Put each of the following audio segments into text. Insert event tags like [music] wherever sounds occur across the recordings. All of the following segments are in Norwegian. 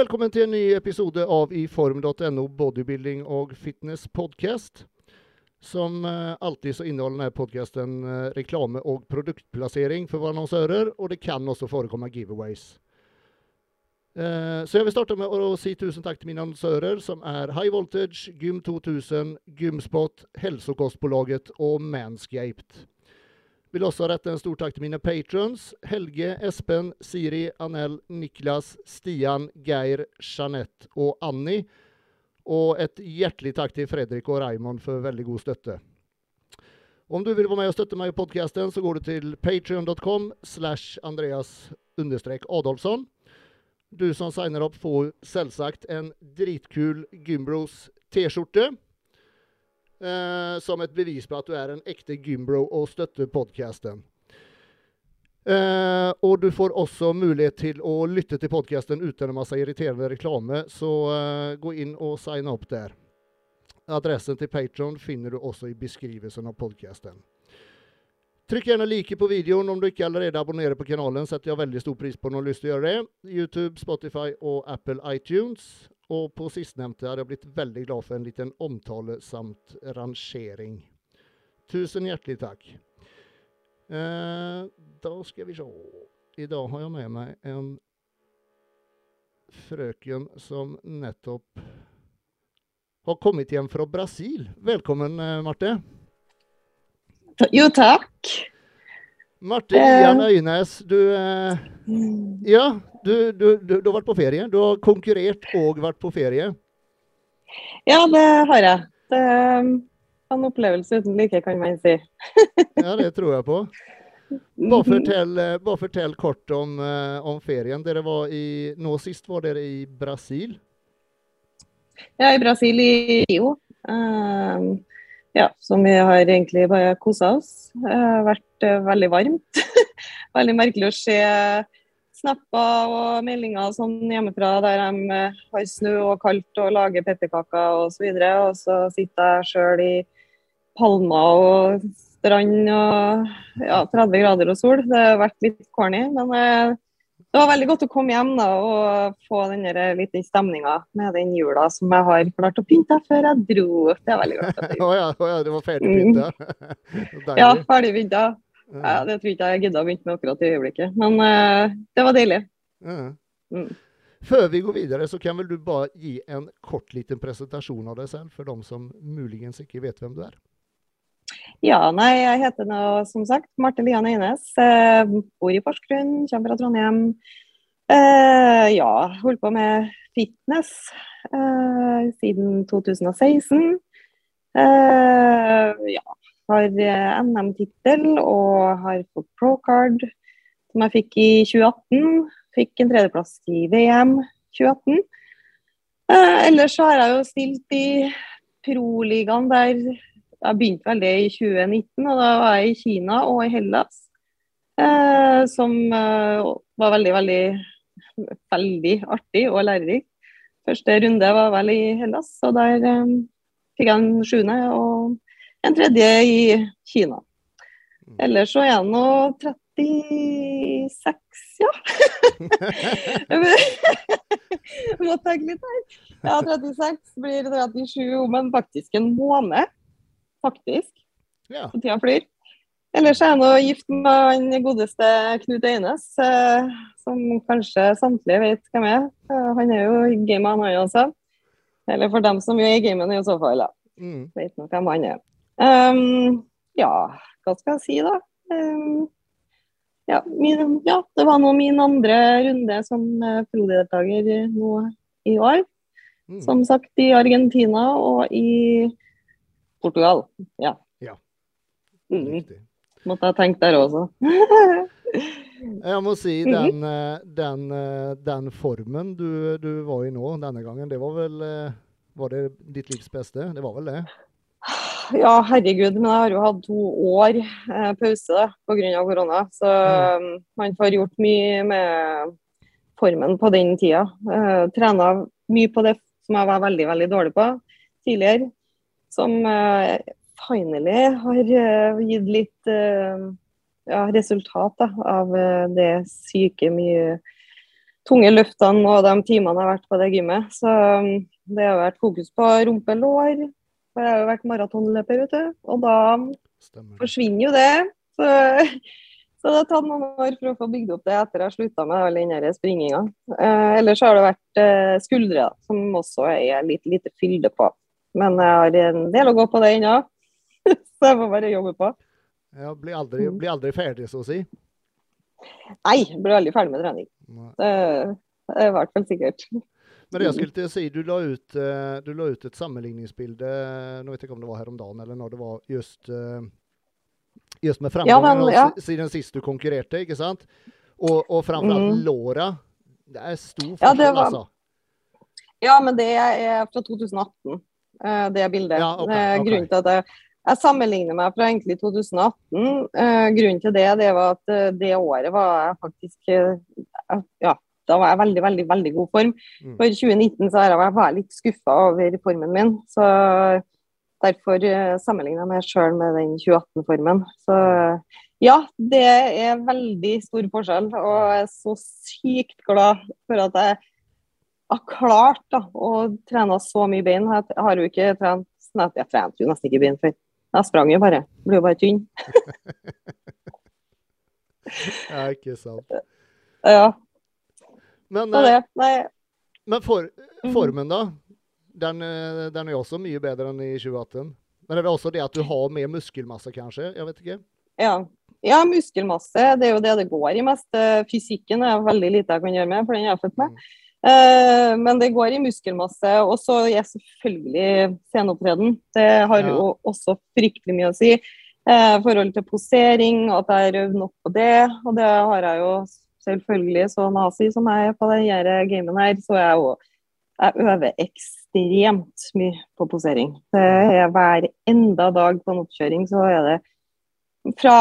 Velkommen til en ny episode av iform.no bodybuilding og fitness podcast. Som eh, alltid så inneholder denne podcasten eh, reklame og produktplassering for våre annonsører, og det kan også forekomme giveaways. Eh, Så jeg vil starte med å si tusen takk til mine annonsører, som er High Voltage, Gym 2000, Gymspot, Hälsokostbolaget og Manscaped. Vil også rette en stor takk til mine patrons. Helge, Espen, Siri, Anel, Niklas, Stian, Geir, Jeanette og Annie. Og et hjertelig takk til Fredrik og Raymond for veldig god støtte. Om du vil være med og støtte meg i podkasten, så går du til patrion.com slash Andreas Adolfsson. Du som signer opp, får selvsagt en dritkul Gymbros T-skjorte. Eh, som et bevis på at du er en ekte gymbro og støtter podkasten. Eh, og du får også mulighet til å lytte til podkasten uten en masse irriterende reklame, så eh, gå inn og sign opp der. Adressen til Patron finner du også i beskrivelsen av podkasten. Trykk gjerne like på videoen om du ikke allerede abonnerer på kanalen. setter jeg veldig stor pris på når du har lyst til å gjøre det. YouTube, Spotify og Apple iTunes. Og på sistnevnte hadde jeg blitt veldig glad for en liten omtale samt rangering. Tusen hjertelig takk. Eh, da skal vi se. I dag har jeg med meg en frøken som nettopp har kommet hjem fra Brasil. Velkommen, eh, Marte. Jo, takk. Marte Ian Øynes, du eh, Ja, du, du, du, du, har vært på ferie. Du har konkurrert og vært på ferie. Ja, det har jeg. Det er en opplevelse uten like, kan man si. [laughs] ja, det tror jeg på. Bare fortell, bare fortell kort om, eh, om, ferien. Dere var i, nå sist var dere i Brasil? Ja, i Brasil, i Rio. Um, ja, som vi har egentlig bare kosa oss. Det har vært uh, veldig varmt. [laughs] veldig merkelig å se snapper og meldinger sånn hjemmefra der de uh, har snø og kaldt og lager pepperkaker osv. Og, så og så sitter jeg sjøl i palmer og strand og ja, 30 grader og sol. Det har vært litt corny, men uh, det var veldig godt å komme hjem da, og få den litt stemninga med den jula som jeg har klart å pynte før jeg dro. Det er veldig godt. Å oh, [laughs] ja, oh, ja, det var ferdig pynta? Mm. [laughs] ja, ferdig pynta. Ja, det tror ikke jeg gidda å begynne med akkurat i øyeblikket, men uh, det var deilig. Mm. Før vi går videre, så kan vel du bare gi en kort liten presentasjon av deg selv, for dem som muligens ikke vet hvem du er? Ja, nei, jeg heter nå som sagt Marte Lian Eines. Eh, bor i Porsgrunn, kommer fra Trondheim. Eh, ja, holdt på med fitness eh, siden 2016. Eh, ja, har eh, NM-tittel og har fått pro-card som jeg fikk i 2018. Fikk en tredjeplass i VM 2018. Eh, ellers har jeg jo stilt i Pro-ligaen der jeg begynte vel det i 2019, og da var jeg i Kina og i Hellas. Eh, som eh, var veldig, veldig, veldig artig og lærerik. Første runde var vel i Hellas, og der eh, fikk jeg en sjuende og en tredje i Kina. Mm. Ellers så er jeg nå 36, ja. Jeg [laughs] [laughs] må tenke litt her. Ja, 36 blir 37 om en faktisk en måned faktisk. Ja. Så tida flyr. Ellers er jeg nå gift med den godeste Knut Eines, eh, som kanskje samtlige vet hvem er. Eh, han er jo i gamet, han også. Eller for dem som er i gamet i så fall, da. Mm. Vet nok hvem han er. Um, ja, hva skal jeg si, da? Um, ja, min, ja, det var nå min andre runde som uh, pro-deltaker nå i år. Mm. Som sagt i Argentina og i Portugal. Ja. ja. Mm. Måtte ha tenkt der også. [laughs] Jeg må si mhm. den, eh, den, eh, den formen du, du, var i nå denne gangen, det var vel Var det ditt livs beste? Det var vel det? [sighs] [laughs] Ja, herregud. Men jeg har jo hatt to år eh, pause pga. korona. Så mm. man får gjort mye med formen på den tida. Eh, Trena mye på det som jeg var veldig, veldig dårlig på tidligere som eh, finally har eh, gitt litt uh, ja, resultat da, av det syke mye tunge løftene og de timene jeg har vært på det gymmet. Så um, det har vært fokus på rumpe-lår. For jeg har jo vært maratonløper, vet du. Og da Stemmer. forsvinner jo det. Så, så, det har tatt noen år for å få bygd opp det etter jeg slutta med all den springinga. Eh, ellers har det vært eh, skuldre, da, som også er litt lite fylde på. Men jeg har en del å gå på det ennå. [laughs] så jeg må bare jobbe på. Ja, blir aldri, bli aldri ferdig, så å si? Nei, blir aldri ferdig med trening. Det er i hvert fall sikkert. Men det jeg skulle til å si, du la, ut, eh, du la ut et sammenligningsbilde, nå vet jeg ikke om det var her om dagen eller når det var just, eh, just med framgangen ja, ja. siden sist du konkurrerte, ikke sant? Og, og framfor alt mm. låra. Det er stor forskjell, ja, var... altså. Ja, men det er fra 2018, eh, det bildet. Ja, okay, okay. Grunnen til at jeg jeg sammenligner meg fra egentlig 2018. Eh, grunnen til det, det var at eh, det året var jeg faktisk eh, Ja, da var jeg veldig, veldig veldig god form. Mm. For 2019 så var jeg litt skuffa over formen min. Så derfor eh, sammenligner jeg meg sjøl med den 2018-formen. Så ja, det er veldig stor forskjell. Og jeg er så sykt glad for at jeg har klart da, å trene så mye bein. Jeg har jo ikke trent Jeg trente jo nesten ikke bein før. Jeg sprang jo bare. Ble jo bare tynn. [laughs] ja, ikke sant. Ja. Men, eh, men for, mhm. formen, da? Den, eh, den, er også mye bedre enn i 2018. Men er det også det at du har mer muskelmasse, kanskje? Jeg vet ikke. Ja. ja muskelmasse. Det er jo det det går i mest. Eh, fysikken er veldig lite jeg kan gjøre med, for den er jeg født med. Mm. Eh, men det går i muskelmasse. Og så er selvfølgelig sceneopptreden. Det har jo ja. også fryktelig mye å si. Eh, forhold til posering, at jeg har øvd nok på det. Og det har jeg jo selvfølgelig, så nazi som jeg er på denne gamen her, så jeg, jo, jeg øver ekstremt mye på posering. Det er hver enda dag på en oppkjøring, så er det fra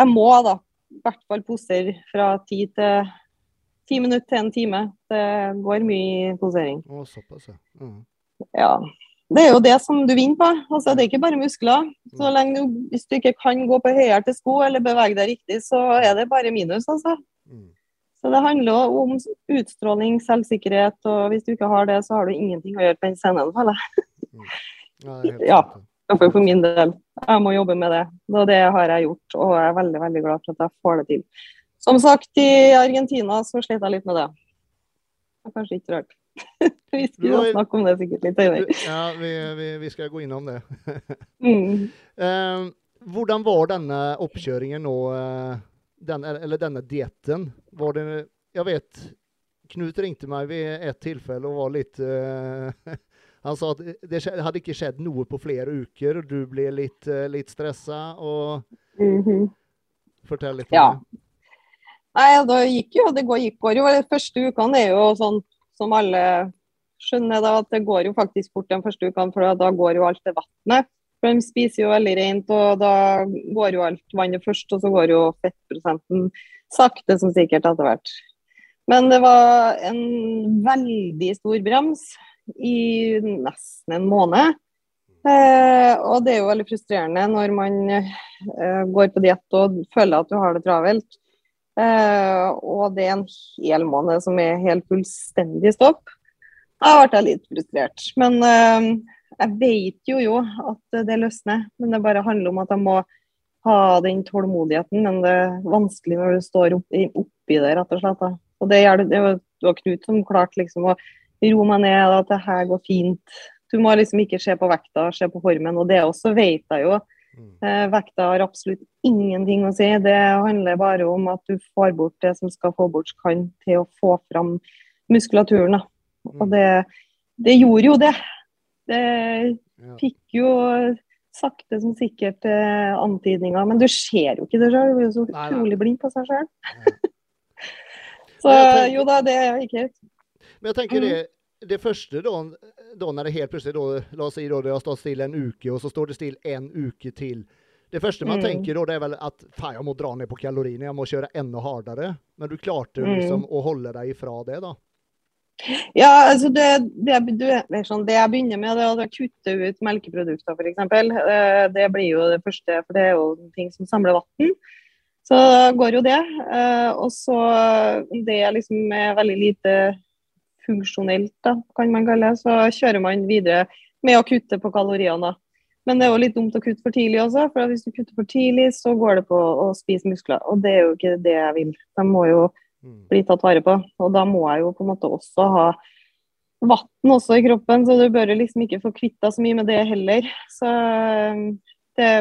Jeg må da i hvert fall posere fra ti til ti minutter til en time. Det går mye posering. Å, såpass, ja. Mm. ja. Det er jo det som du vinner på. Altså, det er ikke bare muskler. Så mm. lenge du, Hvis du ikke kan gå på høyhælte sko eller bevege deg riktig, så er det bare minus. altså. Mm. Så det handler om utstråling, selvsikkerhet, og hvis du ikke har det, så har du ingenting å gjøre på den scenen, føler jeg. Mm. Ja, iallfall for min del. Jeg må jobbe med det. Og det har jeg gjort, og jeg er veldig, veldig glad for at jeg får det til. Som sagt, i Argentina så slet jeg litt med det. Det er kanskje ikke rart. [laughs] vi skal snakke om det sikkert litt senere. Ja, vi, vi, vi, skal gå innom det. [laughs] mm. eh, hvordan var denne oppkjøringen nå, eh, den, eller denne dietten? Var det Jeg vet Knut ringte meg ved et tilfelle og var litt uh, [laughs] Han sa at det hadde ikke skjedd noe på flere uker, og du ble litt, eh, litt stressa. Og... Mm -hmm. Fortell litt om ja. det. Nei, det gikk jo, det går, gikk, går jo. De første ukene er jo sånn som alle skjønner, da, at det går jo faktisk fort de første ukene, for da går jo alt til vannet. For de spiser jo veldig rent, og da går jo alt vannet først, og så går jo fettprosenten sakte som sikkert etter hvert. Men det var en veldig stor brems i nesten en måned. Eh, og det er jo veldig frustrerende når man eh, går på diett og føler at du har det travelt. Eh, og det er en hel måned som er helt fullstendig stopp. Da ble jeg litt frustrert. Men uh, jeg vet jo jo at det løsner. Men det bare handler om at jeg må ha den tålmodigheten. Men det er vanskelig når du står oppi, oppi det, rett og slett. Da. Og det, det var Knut som klarte liksom å roe meg ned, at det her går fint. Du må liksom ikke se på vekta, se på formen. Og det også vet jeg jo Mm. Eh, vekta har absolutt ingenting å si. Det handler bare om at du får bort det som skal få bort kan, til å få fram muskulaturen. Og mm. det, det gjorde jo det. Det fikk jo sakte som sikkert eh, antydninger, men du ser jo ikke det sjøl. Du er jo så utrolig blind på seg sjøl. [laughs] så jo da, det er ikke Men jeg tenker det, det første, da, da når det helt plutselig da, La oss si da det har stått stille en uke, og så står det stille en uke til. Det første man mm. tenker da, det er vel at faen, jeg må dra ned på kaloriene, jeg må kjøre enda hardere. Men du klarte mm. liksom å holde deg ifra det, da? Ja, altså det, det, det, sånn, det jeg begynner med, det er å kutte ut melkeprodukter, f.eks. Eh, det blir jo det første, for det er jo ting som samler vann. Så går jo det. Eh, og så det liksom er veldig lite funksjonelt, da, kan man kalle det, så kjører man videre med å kutte på kaloriene. Men det er jo litt dumt å kutte for tidlig også, for hvis du kutter for tidlig, så går det på å spise muskler. Og det er jo ikke det jeg vil. De må jo. Bli tatt vare på. Og da må jeg jo på en måte også ha vann også i kroppen, så du bør liksom ikke få kvitta så mye med det heller. Så eh, det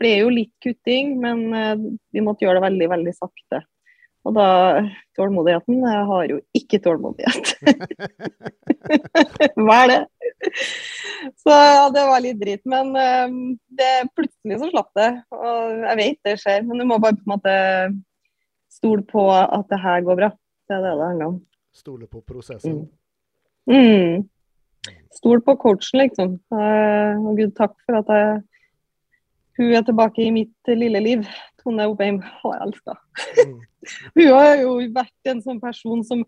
ble jo litt kutting, men eh, vi måtte gjøre det veldig, veldig sakte. Og da Tålmodigheten Jeg har jo ikke tålmodighet. [laughs] Hva er det? Så ja, det var litt dritt. Men um, det, plutselig så slapp det. Og jeg vet det skjer, men du må bare på en måte stole på at det her går bra. Det er det det handler om. Stole på prosessen? Mm. mm. Stol på coachen, liksom. Uh, og gud, takk for at jeg, hun er tilbake i mitt lille liv. Tone Opheim. har jeg elska. mm. [laughs] Hun har jo vært en sånn person som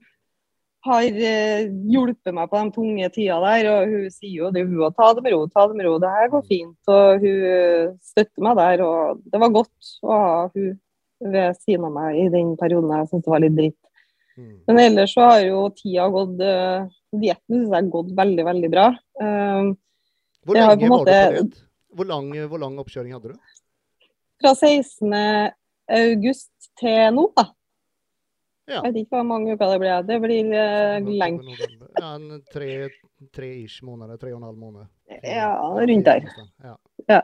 har eh, hjulpet meg på de tunge tida der. Og hun sier jo det, hun har ta det med ro, ta det med ro, det her går fint. Og hun støtter meg der. Og det var godt å ha hun ved siden av meg i den perioden jeg syntes det var litt dritt. Mm. Men ellers så har jo tida gått uh, Dietten syns jeg har gått veldig, veldig bra. Uh, hvor lenge måte, var du på diett? Hvor hvor lang oppkjøring hadde du? Fra 16. august til nå, da. Ja. Jeg vet ikke hvor mange uker det blir. Det blir uh, lenge. Ja, en tre, tre ish måneder. Tre og en halv måned. Ja, rundt der. Ja. ja.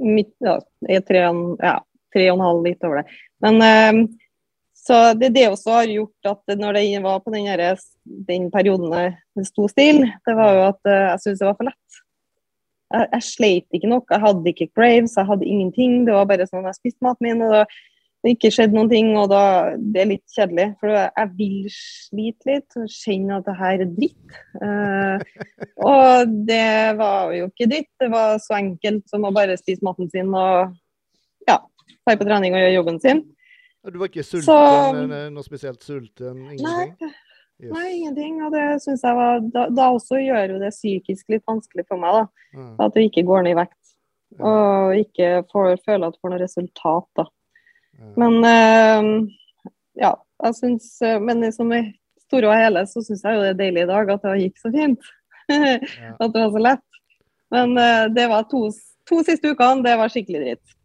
Midt, ja, tre, ja, tre og en halv, litt over det. Men uh, så det, det også har gjort at når det var på den, her, den perioden det sto stille, det var jo at uh, jeg syntes det var for lett. Jeg, jeg sleit ikke nok. Jeg hadde ikke craves, jeg hadde ingenting. Det var bare sånn at jeg spiste maten min. og da det ikke skjedde noen ting, og da, det er litt kjedelig. For jeg vil slite litt og kjenne at det her er dritt. Uh, og det var jo ikke dritt. Det var så enkelt som å bare spise maten sin og ja, dra på trening og gjøre jobben sin. Du var ikke sulten, så, noe spesielt sulten? Ingenting? Nei, yes. nei ingenting. Og det syns jeg var da, da, også gjør jo det psykisk litt vanskelig for meg, da. Mm. At du ikke går ned i vekt. Og ikke får, føler at du får noe resultat, da. Men uh, ja, jeg syns Men som i store og hele så syns jeg jo det er deilig i dag at det gikk så fint. [laughs] at det var så lett. Men uh, det var to, to siste ukene, det var skikkelig dritt.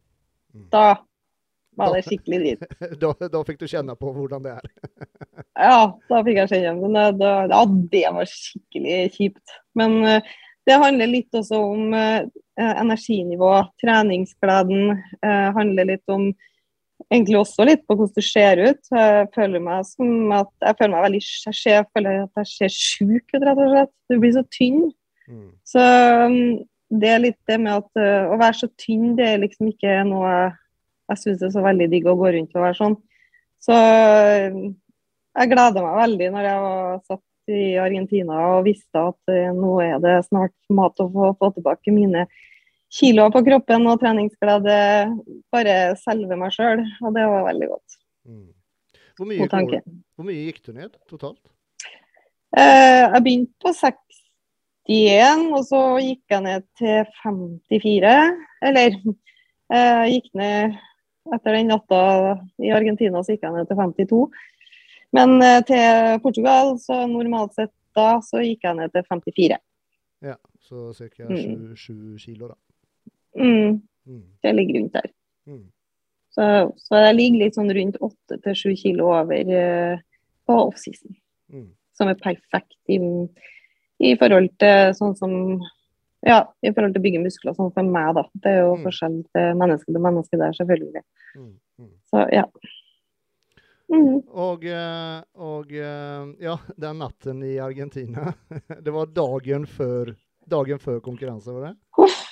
Mm. Da var det skikkelig dritt. [laughs] Da, da, fikk du kjenne på hvordan det er? [laughs] ja, da fikk jeg kjenne. Men da, ja, det var skikkelig kjipt. Men uh, det handler litt også om uh, energinivå, treningsgleden. Uh, handler litt om egentlig også litt på hvordan du ser ut. Jeg føler meg som at jeg føler meg veldig jeg, ser, jeg føler at jeg ser sjuk ut, rett og slett. Du blir så tynn. Mm. Så um, det er litt det med at uh, å være så tynn, det er liksom ikke noe jeg, jeg syns er så veldig digg å gå rundt og være sånn. Så uh, jeg gleder meg veldig når jeg var satt i Argentina og visste at uh, nå er det snart mat å få, få tilbake mine kiloer på kroppen og treningsglede. Bare selve meg sjøl, og det var veldig godt. Mm. Hvor, mye hvor, hvor, mye gikk du ned totalt? Eh, jeg begynte på 61, og så gikk jeg ned til 54. Eller eh, gikk ned etter den natta i Argentina, så gikk jeg ned til 52. Men eh, til Portugal, så normalt sett da, så gikk jeg ned til 54. Ja, så ca. 7 mm. kilo, da. Mm. mm. Det ligger rundt der. Mm. Så, så, jeg ligger litt sånn rundt 8-7 kilo over uh, på offseason. Mm. Som er perfekt i, i, forhold til sånn som ja, i forhold til å bygge muskler sånn for meg, da. Det er jo mm. forskjell til menneske til menneske der, selvfølgelig. Mm. mm. Så ja. Mm. Og, eh, og, eh, ja, den natten i Argentina. [laughs] Det var dagen før, dagen før konkurranse, var det? Uff,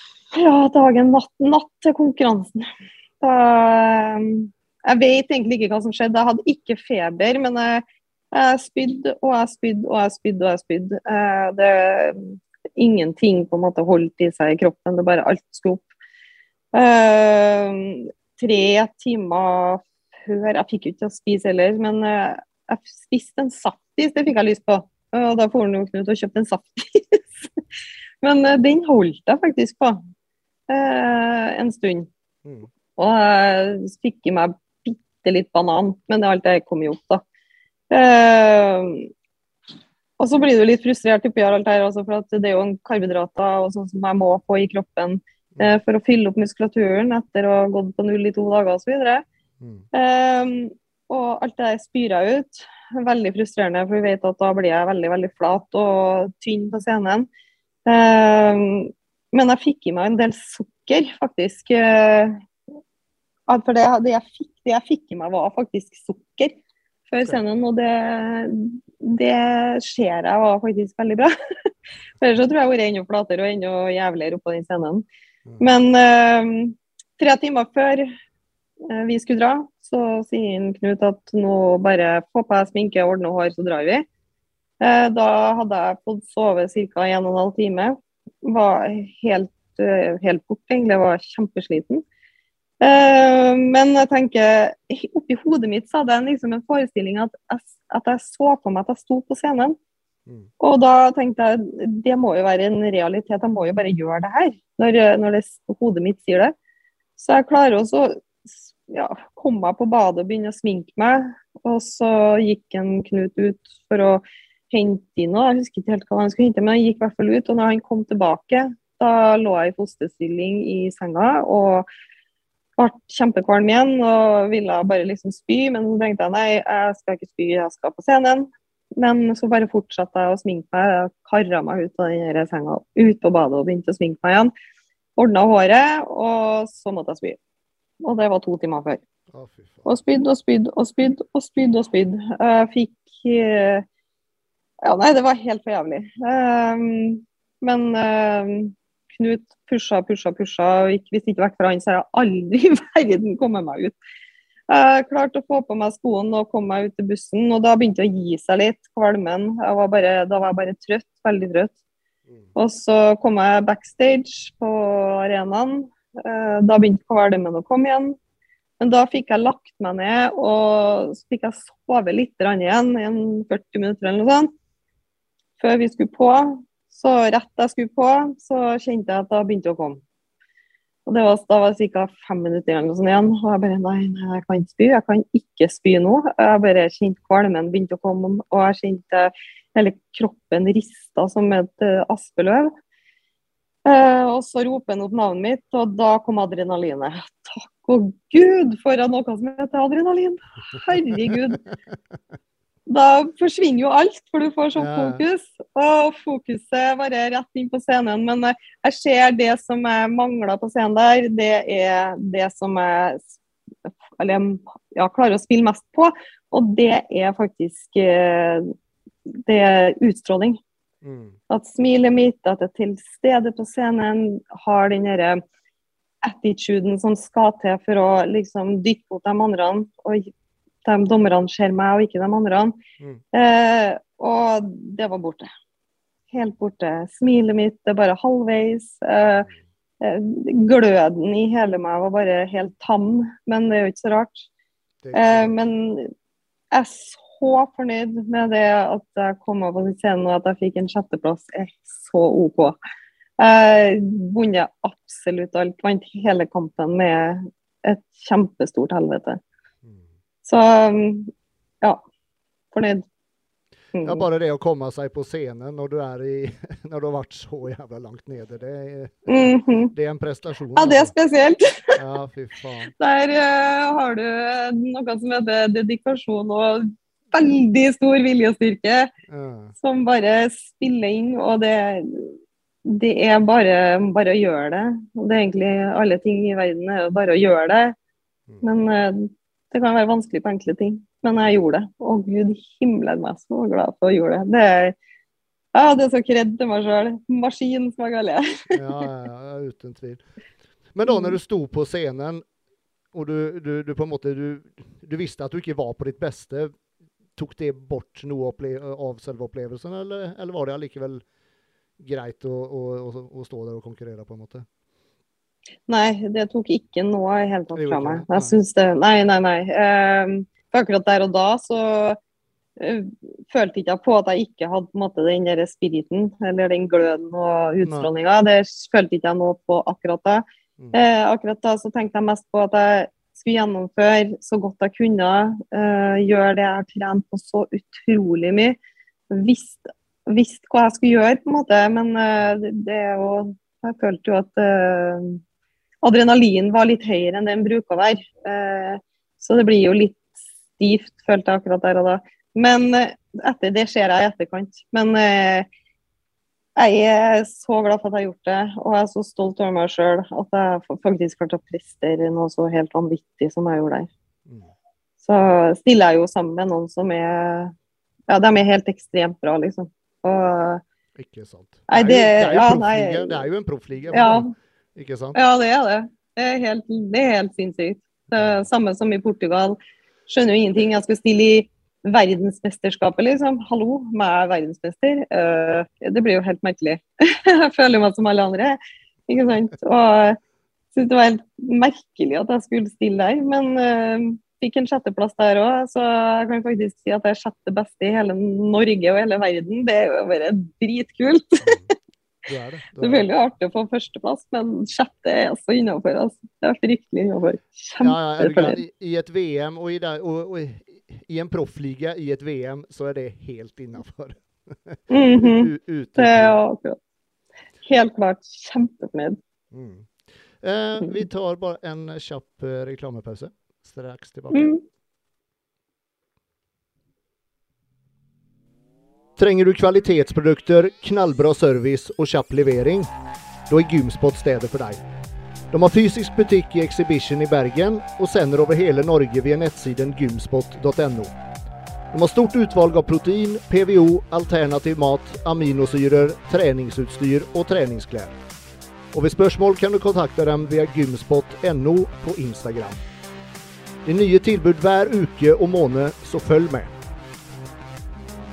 ja, dagen natt, natt til konkurransen. Da, ehm, jeg vet egentlig ikke hva som skjedde. Jeg hadde ikke feber, men jeg, jeg spydde og jeg spydde og jeg spydde. og jeg er spydd. det er Ingenting på en måte holdt i seg i kroppen, det bare alt skulle opp. Uh, tre timer før Jeg fikk jo ikke til å spise heller, men uh, jeg spiste en saftis, det fikk jeg lyst på. Og da får Knut og kjøpte en saftis. [laughs] men den holdt jeg faktisk på eh, en stund. Mm. Og jeg fikk i meg bitte litt banan, men det alt det kom jo opp, da. Uh, og så blir du litt frustrert oppi alt her, altså, for det er jo en karbohydrater og sånn som jeg må få i kroppen uh, for å fylle opp muskulaturen etter å ha gått på null i to dager osv. Mm. Uh, og alt det der spyr jeg ut. Veldig frustrerende, for vi vet at da blir jeg veldig veldig flat og tynn på scenen. men jeg fikk i meg en del sukker, faktisk. for det, det, jeg fikk, det jeg fikk i meg, var faktisk sukker før scenen, og det, det ser jeg var faktisk veldig bra. For [laughs] ellers så tror jeg jeg har vært enda flatere og enda jævligere oppå den scenen. Mm. Men uh, tre timer før uh, vi skulle dra, så sier Knut at nå bare få på deg sminke, ordne hår, så drar vi. Uh, da hadde jeg fått sove ca. 1 12 time. Var helt, helt borte, egentlig. Var kjempesliten. Uh, men jeg tenker, oppi hodet mitt så hadde jeg liksom en forestilling at jeg, at jeg så på meg at jeg sto på scenen. Mm. Og da tenkte jeg det må jo være en realitet, jeg må jo bare gjøre det her. Når, når det, hodet mitt sier det. Så jeg klarer også ja, komme meg på badet og begynne å sminke meg. Og så gikk en Knut ut for å hente inn noe. Jeg husker ikke helt hva han skulle hente, men han gikk i hvert fall ut. Og når han kom tilbake, da lå jeg i fosterstilling i senga. og ble kjempekvalm igjen og ville bare liksom spy. Men så tenkte jeg nei, jeg skal ikke spy, jeg skal på scenen. Men så bare fortsatte jeg å sminke meg. Jeg kara meg ut av den senga, ut på badet og begynte å sminke meg igjen. Ordna håret, og så måtte jeg spy. Og det var to timer før. og spydde og spydde og spydde og spydde. og spyd. Jeg fikk eh, Ja, nei, det var helt for jævlig. Um, men um, Knut pusha, pusha, pusha. og Hvis ikke vekk fra han, så jeg aldri [laughs] i verden kommet meg ut. Jeg klarte å få på meg skoene og komme meg ut til bussen, og da begynte det å gi seg litt, kvalmen. Var bare, da var jeg bare trøtt, veldig trøtt. Mm. Og så kom jeg backstage på arenaen. Eh, da begynte kvalmen å komme igjen. Men da fikk jeg lagt meg ned, og så fikk jeg sove litt igjen, i 40 minutter eller noe sånt, før vi skulle på. Så rett jeg skulle på, så kjente jeg at det begynte å komme. Og var, Da var det ca. fem minutter eller noe sånt igjen. Og jeg bare nei, nei, jeg kan ikke spy. Jeg kan ikke spy nå. Jeg bare kjente kvalmen begynte å komme, og jeg kjente hele kroppen rista som et uh, aspeløv. Eh, og så roper han opp navnet mitt, og da kom adrenalinet. Takk og gud for noe som heter adrenalin! Herregud. [laughs] da forsvinner jo alt, for du får sånn fokus. Og fokuset bare rett inn på scenen. Men eh, jeg ser det som jeg mangler på scenen der, det er det som jeg eller, ja, klarer å spille mest på. Og det er faktisk eh, det er utstråling. Mm. At smilet mitt, at jeg er til stede på scenen, har den derre attituden som skal til for å liksom dytte mot de andre og de dommerne ser meg og ikke de andre. Mm. Eh, og det var borte. Helt borte. Smilet mitt er bare halvveis. Eh, eh, gløden i hele meg var bare helt tam, men det er jo ikke så rart. Eh, men jeg er så fornøyd med det at jeg kom opp på scenen og at jeg fikk en sjetteplass. er så OK. Jeg vunnet absolutt alt. Vant hele kampen med et kjempestort helvete. Så ja, fornøyd. Mm. Ja, bare det å komme seg på scenen når du, i, [laughs] når du har vært så jævla langt nede, det mm -hmm. det er en prestasjon. Ja, det er altså. spesielt. [laughs] Ja, fy faen. Der uh, har du noe som heter dedikasjon og veldig stor viljestyrke, ja. som bare spiller inn. Og det, det er bare, bare, å gjøre det. Og det er egentlig alle ting i verden er bare å gjøre det. Mm. Men uh, det kan være vanskelig på enkle ting, men jeg gjorde det. Å gud himmelen meg så glad for å gjøre det. Det er, ja, det er så kred til meg sjøl. Maskin som jeg kaller ja, ja, uten tvil. Men da når du sto på scenen, og du, du, du på en måte du, du, visste at du ikke var på ditt beste, tok det bort noe av selve opplevelsen, eller, eller var det allikevel greit å, å, å stå der og konkurrere, på en måte? Nei, det tok ikke noe i hele tatt fra meg. Jeg syns det Nei, nei, nei. Um, for akkurat der og da så uh, følte ikke jeg på at jeg ikke hadde måte, den der spiriten, eller den gløden og utstrålinga. Det følte ikke jeg noe på akkurat da. Mm. Uh, akkurat da så tenkte jeg mest på at jeg skulle gjennomføre så godt jeg kunne. Uh, gjøre det jeg har trent på så utrolig mye. Visste, visst hva jeg skulle gjøre, på en måte. Men det, er jo Jeg følte jo at adrenalin var litt høyere enn den bruker å være. så det blir jo litt stivt, følte jeg akkurat der og da. Men etter det ser jeg i etterkant. Men jeg er så glad for at jeg har gjort det, og jeg er så stolt over meg sjøl at jeg faktisk klarte å prestere noe så helt vanvittig som jeg gjorde der. Mm. Så stiller jeg jo sammen med noen som er Ja, de er helt ekstremt bra, liksom. Og Ikke sant. Nei, det, er, jo, det, er ja, det er jo en proffliga. Ja. Ikke sant? Ja, det er det. Det er helt, det er helt sinnssykt. Det er samme som i Portugal. Skjønner jo ingenting. Jeg skal stille i verdensmesterskapet, liksom. Hallo, meg er verdensmester. Uh, det blir jo helt merkelig. [laughs] jeg føler meg som alle andre, ikke sant. Og syns det var helt merkelig at jeg skulle stille der, men uh, fikk en sjetteplass der òg. Så jeg kan faktisk si at jeg er sjette beste i hele Norge og hele verden. Det er jo bare dritkult. Det er det. Det er veldig artig å få førsteplass, men sjette er også innafor. Altså. Det er fryktelig innafor. Kjempefornøyd. Ja, I et VM og i, der, og, og, i en proffliga i et VM så er det helt innafor. Mm -hmm. det er akkurat. Helt klart kjempefornøyd. Mm. Eh, vi tar bare en kjapp eh, reklamepause. Straks tilbake. Mm. Trenger du kvalitetsprodukter, knallbra service og kjapp levering? Da er Gymspot stedet for deg. De har fysisk butikk i Exhibition i Bergen og sender over hele Norge via nettsiden gymspot.no. De har stort utvalg av protein, PVO, alternativ mat, aminosyrer, treningsutstyr og treningsklær. Og ved spørsmål kan du kontakte dem via gymspot.no på Instagram. Det er nye tilbud hver uke og måned, så følg med.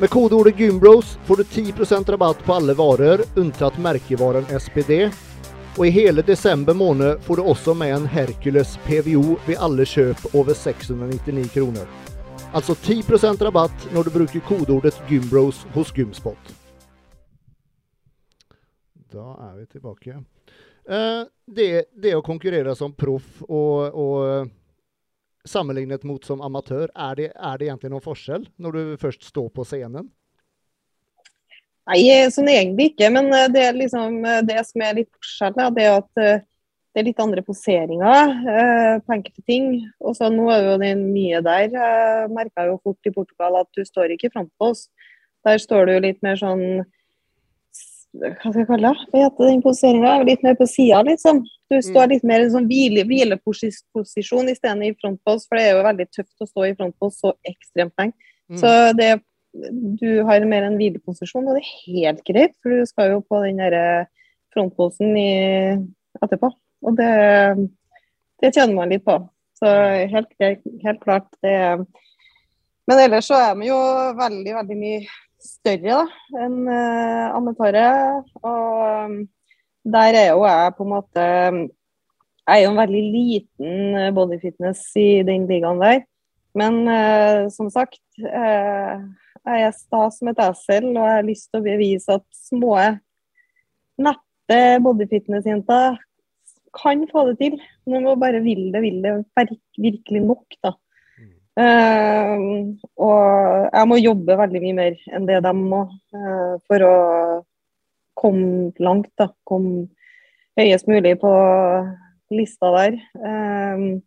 Med kodeordet 'Gymbros' får du 10% rabatt på alle varer, unntatt merkevaren SPD og i hele desember måned får du også med en Hercules PVO ved alle kjøp over 699 kroner. Altså 10% rabatt når du bruker kodeordet Gymbros hos Gymspot. Da er vi tilbake. Eh, det, det, å konkurrere som proff og, og sammenlignet mot som amatør, er det, er det egentlig noen forskjell når du først står på scenen? Nei, sånn egentlig ikke. Men eh, det, liksom, eh, det som er litt forskjell, det er at eh, det er litt andre poseringer eh, på enkelte ting. Og så Nå er jo det nye der. Jeg merka jo fort i Portugal at du står ikke frampå på oss. Der står du litt mer sånn Hva skal jeg kalle det? Hva heter den poseringa? Litt mer på sida, liksom. Du står mm. litt mer i en sånn hvile, hvileposisjon i stedet i frontpost, for det er jo veldig tøft å stå i frontpost så ekstremt lenge. Mm. Så det du har mer en hvileposisjon, og det er helt greit, for du skal jo på den der frontposen i, etterpå. Og det, det tjener man litt på. Så helt, helt klart det Men ellers så er vi jo veldig, veldig mye større da, enn uh, amatører. Og der er jo jeg på en måte Jeg er jo en veldig liten bodyfitness i den ligaen der. Men eh, som sagt eh, jeg er sta som et esel, og jeg har lyst til å bevise at små, nette bodyfitness-jenter kan få det til. Når må bare vil det, vil det virkelig nok, da. Uh, og jeg må jobbe veldig mye mer enn det de må uh, for å komme langt. da, Kom høyest mulig på lista der. Um,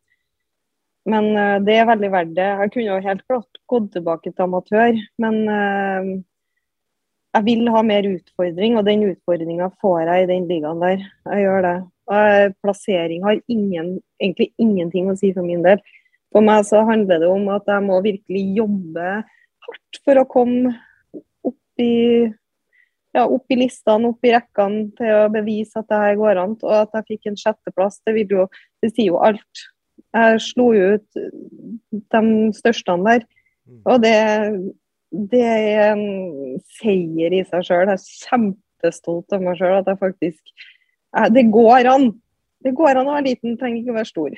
men uh, det er veldig verdt det. Jeg kunne jo helt klart gått tilbake til amatør, men uh, jeg vil ha mer utfordring, og den utfordringa får jeg i den ligaen der. Jeg gjør det. Uh, plassering har ingen, egentlig ingenting å si for min del. For meg så handler det om at jeg må virkelig jobbe hardt for å komme opp i, ja, opp i listene, opp i rekkene til å bevise at det her går an. Og at jeg fikk en sjetteplass, det, jo, det sier jo alt. Jeg slo jo ut de største der. Mm. Og det, det er en seier i seg sjøl. Jeg er kjempestolt av meg sjøl at jeg faktisk Det går an! Det går an å være liten, trenger ikke å være stor.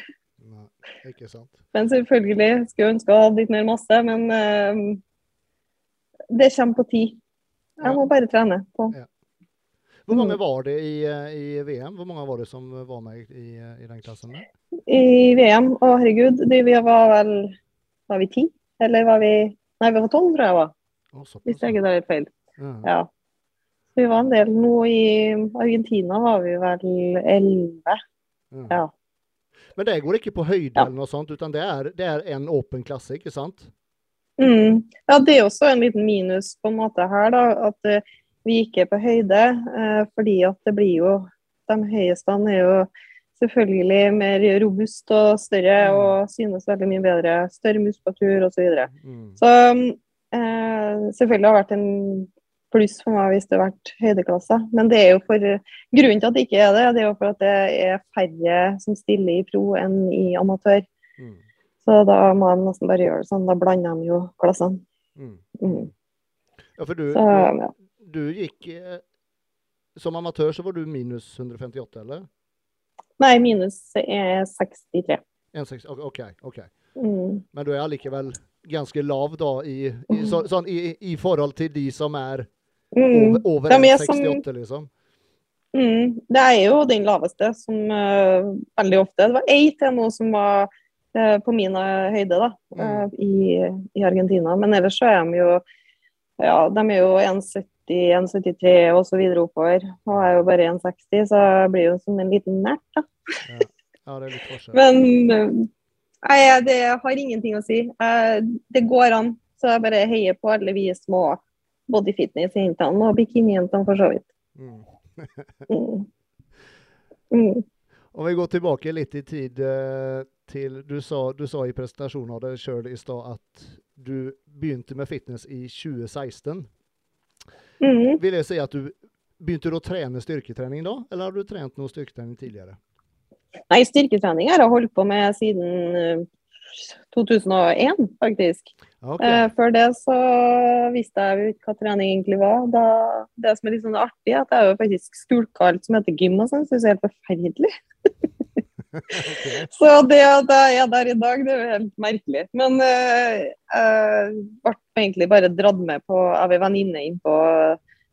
Nei, ikke sant. Men selvfølgelig skulle jeg ønske å ha litt mer masse, men uh, det kommer på tid. Jeg må bare trene på. Ja. Hvor mange mm. var det i, i, VM? Hvor mange var det som var med i, i den klassen? I VM? Å, herregud. Det, vi var vel Var vi ti? Eller var vi Nei, vi var tolv, tror jeg var. Hvis jeg ikke tar helt feil. Ja. ja. Vi var en del. Nå i Argentina var vi vel elleve. Ja. ja. Men det går ikke på høyde ja. eller noe sånt, utan det er, det er en åpen klasse, ikke sant? Mm. Ja, det er også en liten minus på en måte her, da. At uh, vi ikke er på høyde. Uh, fordi at det blir jo De høyeste er jo selvfølgelig mer robust og større mm. og synes veldig mye bedre. Større muskulatur osv. Så, videre. mm. så eh, selvfølgelig har det vært en pluss for meg hvis det har vært høydeklasse. Men det er jo for grunnen til at det ikke er det, det er jo for at det er færre som stiller i pro enn i amatør. Mm. Så da må de nesten bare gjøre det sånn. Da blander de jo klassene. Mm. Mm. Ja, for du, så, ja. du gikk eh, Som amatør så var du minus 158, eller? Nei, minus er 63. 1, OK. ok. Mm. Men du er allikevel ganske lav da i, i, så, sånn, i, i forhold til de som er Mm. Over, over 1,68, liksom? Mm, det er jo den laveste som uh, veldig ofte Det var ei til nå som var på min høyde da, mm. i, i, Argentina. Men ellers så er de jo ja, de er jo 1,70, 1,73 og så videre oppover. Og jeg er jo bare 1,60, så jeg blir jo som en liten nert, da. Ja. ja, det er litt forskjell. Men nei, det har ingenting å si. det går an. Så jeg bare heier på alle vi små bodyfitness-jentene og bikinijentene for så vidt. Mm. mm. [laughs] Mm. Om vi går tilbake litt i tid eh, til Du sa, du sa i presentasjonen av deg sjøl i stad at du begynte med fitness i 2016. Mm. Vil jeg si at du Begynte du å trene styrketrening da, eller har du trent noe styrketrening tidligere? Nei, styrketrening har jeg holdt på med siden 2001, eh, faktisk. Okay. Eh, før det så visste jeg ikke hva trening egentlig var. Da, det som er litt sånn artig, er at jeg jo faktisk skulka alt som heter gym og sånn, syns jeg er helt forferdelig. [laughs] okay. Så det at jeg er der i dag, det er jo helt merkelig. Men uh, jeg ble egentlig bare dratt med på av ei venninne inn på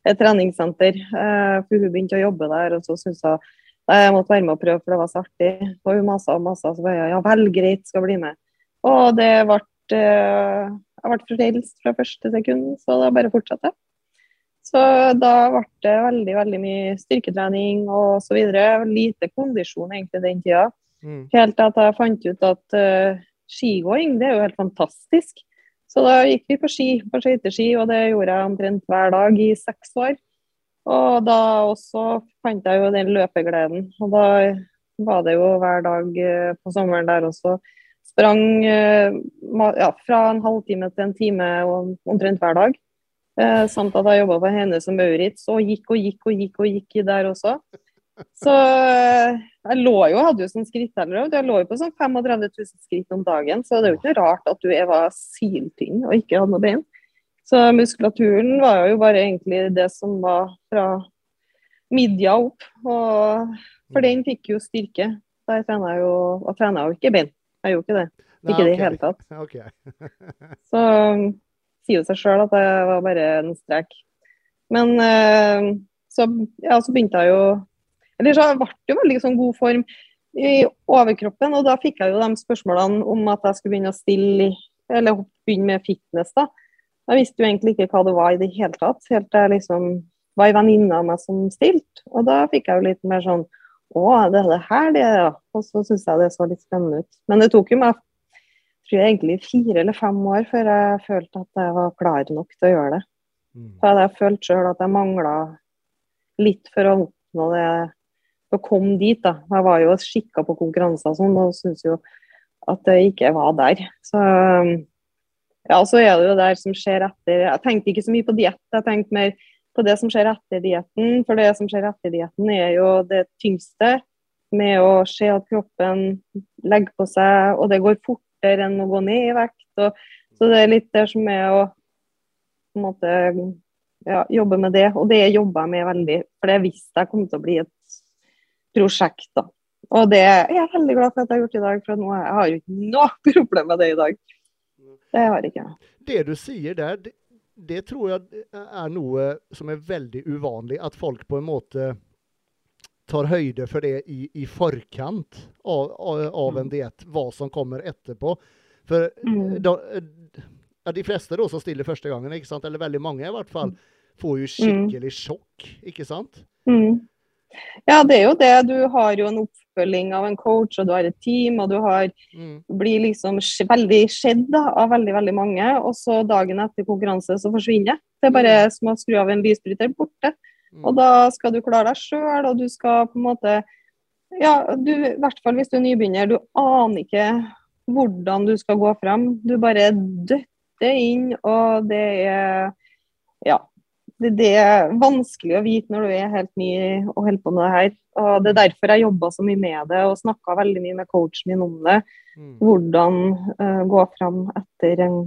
et treningssenter. Uh, for hun begynte å jobbe der, og så syntes hun jeg måtte være med og prøve, for det var så artig. Og hun masa og masa, så bare ja, vel, greit, skal bli med. Og det ble Eh, jeg ble frelst fra første sekund, så da bare fortsatte Så da ble det veldig veldig mye styrketrening og så videre. Lite kondisjon egentlig den tida. Mm. Helt til at jeg fant ut at uh, skigåing det er jo helt fantastisk. Så da gikk vi på ski, på skøyteski, og det gjorde jeg omtrent hver dag i seks år. Og da også fant jeg jo den løpegleden. Og da var det jo hver dag uh, på sommeren der også Sprang eh, ja, fra en halvtime til en time omtrent hver dag. Eh, samt at jeg jobba for henne som Maurits og gikk og gikk og gikk og gikk der også. Så eh, jeg lå jo, hadde jo sånn skritteller, jeg lå jo på sånn 35 000 skritt om dagen, så det er jo ikke rart at du var syltynn og ikke hadde noe bein. Så muskulaturen var jo bare egentlig det som var fra midja opp. Og for den fikk jo styrke. Der trena jeg jo, og trena jo ikke bein. Jeg gjorde ikke det. Ikke i det hele tatt. [laughs] Okay. så sier jo seg sjøl at det var bare en strek. Men uh, så, ja, så begynte jeg jo Eller så ble det jo veldig sånn god form i overkroppen, og da fikk jeg jo de spørsmålene om at jeg skulle begynne å stille eller begynne med fitness. da. Jeg visste jo egentlig ikke hva det var i det hele tatt, helt til jeg liksom var ei venninne av meg som stilte. Og da fikk jeg jo litt mer sånn å, det er det her det ja. Og så syns jeg det så litt spennende ut. Men det tok jo meg tror jeg egentlig fire eller fem år før jeg følte at jeg var klar nok til å gjøre det. Mm. Så hadde jeg følt sjøl at jeg mangla litt for å oppnå det, for å komme dit. da. Jeg var jo skikka på konkurranser og sånn, og syntes jo at det ikke var der. Så ja, så er det jo der som skjer etter. Jeg tenkte ikke så mye på diett, jeg tenkte mer på det som skjer etter dietten. For det som skjer etter dietten, er jo det tyngste med å se at kroppen legger på seg, og det går fortere enn å gå ned i vekt. Og, så det er litt det som er å på en måte ja, jobbe med det. Og det jobber jeg med veldig, for det visste jeg kom til å bli et prosjekt. da. Og det er jeg veldig glad for at jeg har gjort i dag, for nå har jeg jo ikke noe [laughs] problem med det i dag. Det har jeg ikke. Det du sier der, det, det tror jeg er noe som er veldig uvanlig. At folk på en måte tar høyde for det i, i forkant av, av, en mm. diett. Hva som kommer etterpå. For mm. da, de fleste da, som stiller første gangen, ikke sant? eller veldig mange i hvert fall, får jo mm. skikkelig sjokk. ikke sant? Mm. Ja, det er jo det. Du har jo en oppfølging av en coach, og du har et team, og du har, mm. blir liksom veldig skjedd av veldig veldig mange. Og så dagen etter konkurranse så forsvinner det. Det er bare mm. som å skru av en lysbryter borte. Mm. Og da skal du klare deg sjøl, og du skal på en måte Ja, du, i hvert fall hvis du er nybegynner, du aner ikke hvordan du skal gå frem. Du bare døtter inn, og det er Ja det, det, er vanskelig å vite når du er helt ny og holder på med det her. Og Det er derfor jeg jobba så mye med det og snakka veldig mye med coachen min om det. Mm. Hvordan uh, gå fram etter en,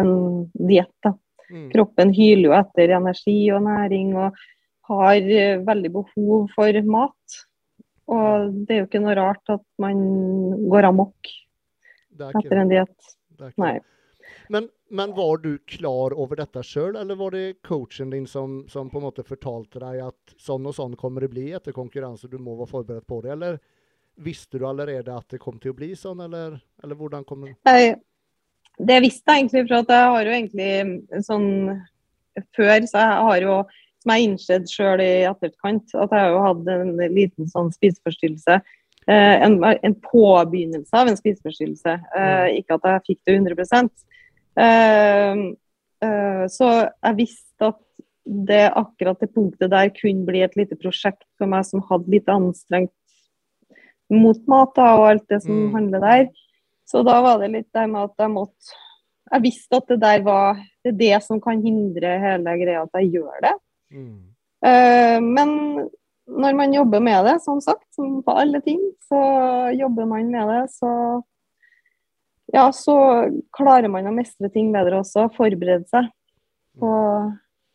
en diett. Mm. Kroppen hyler jo etter energi og næring og har uh, veldig behov for mat. Og det er jo ikke noe rart at man går amok etter en diett. Nei. Men, men, var du klar over dette sjøl, eller var det coachen din som, som, på en måte fortalte deg at sånn og sånn kommer det bli etter konkurranse, du må være forberedt på det? Eller visste du allerede at det kom til å bli sånn, eller, eller hvordan kom det jeg, Det visste jeg egentlig, for at jeg har jo egentlig sånn Før så jeg har jo som jeg innsett sjøl i etterkant, at jeg har jo hatt en liten sånn spiseforstyrrelse. Eh, en, en, påbegynnelse av en spiseforstyrrelse. Eh, mm. ikke at jeg fikk det 100 Uh, uh, så jeg visste at det akkurat det punktet der kunne bli et lite prosjekt for meg som hadde litt anstrengt mot mat og alt det som mm. handler der. Så da var det litt det med at jeg måtte Jeg visste at det der var det, er det som kan hindre hele greia at jeg gjør det. Mm. Uh, men når man jobber med det, som sagt, som på alle ting, så jobber man med det, så ja, så klarer man å mestre ting bedre også. Forberede seg på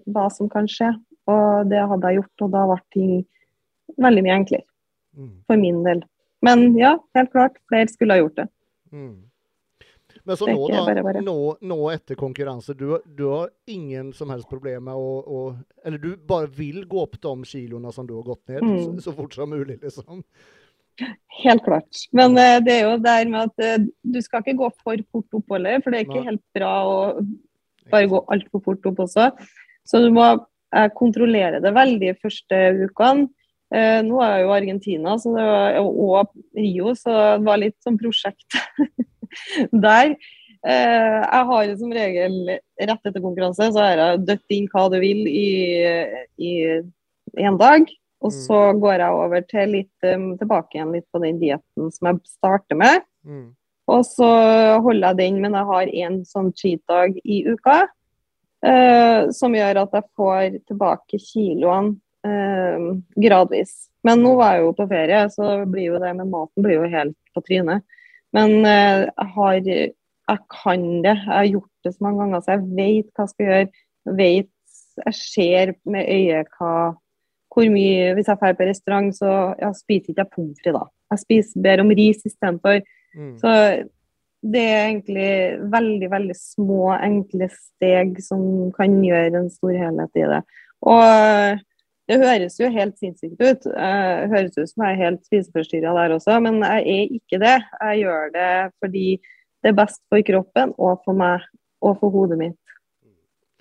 hva som kan skje. Og det hadde jeg gjort, og da ble ting veldig mye enklere. Mm. For min del. Men ja, helt klart, flere skulle ha gjort det. Mm. Men så nå, da, bare, bare. Nå, nå, etter konkurranse, du, du, har ingen som helst problem med å, å, Eller du bare vil gå opp de kiloene som du har gått ned, mm. så, så, fort som mulig, liksom? Helt klart. Men uh, det er jo der med at uh, du skal ikke gå for fort opp heller, for det er ikke helt bra å bare gå altfor fort opp også. Så du må uh, kontrollere det veldig første ukene. nå er jeg jo Argentina var, og Rio, så det var litt sånn prosjekt [laughs] [laughs] der. jeg har som regel rett etter konkurranse så har jeg dødt inn hva du vil i, én en dag. Og mm. så går jeg over til litt um, tilbake igjen litt på den dietten som jeg starter med. Mm. Og så holder jeg den, men jeg har én sånn cheat-dag i uka. Uh, som gjør at jeg får tilbake kiloene uh, gradvis. Men nå var jeg jo på ferie, så blir jo det med maten blir jo helt på trynet. Men uh, jeg har Jeg kan det. Jeg har gjort det så mange ganger, så jeg vet hva jeg skal gjøre. Jeg vet, jeg ser med øyet hva hvor mye Hvis jeg drar på restaurant, så jeg spiser ikke jeg pommes frites da. Jeg spiser, bedre om ris istedenfor. Mm. Så det er egentlig veldig, veldig små, enkle steg som kan gjøre en stor helhet i det. Og det høres jo helt sinnssykt ut. Det høres ut som jeg er helt spiseforstyrra der også, men jeg er ikke det. Jeg gjør det fordi det er best for kroppen og for meg og for hodet mitt.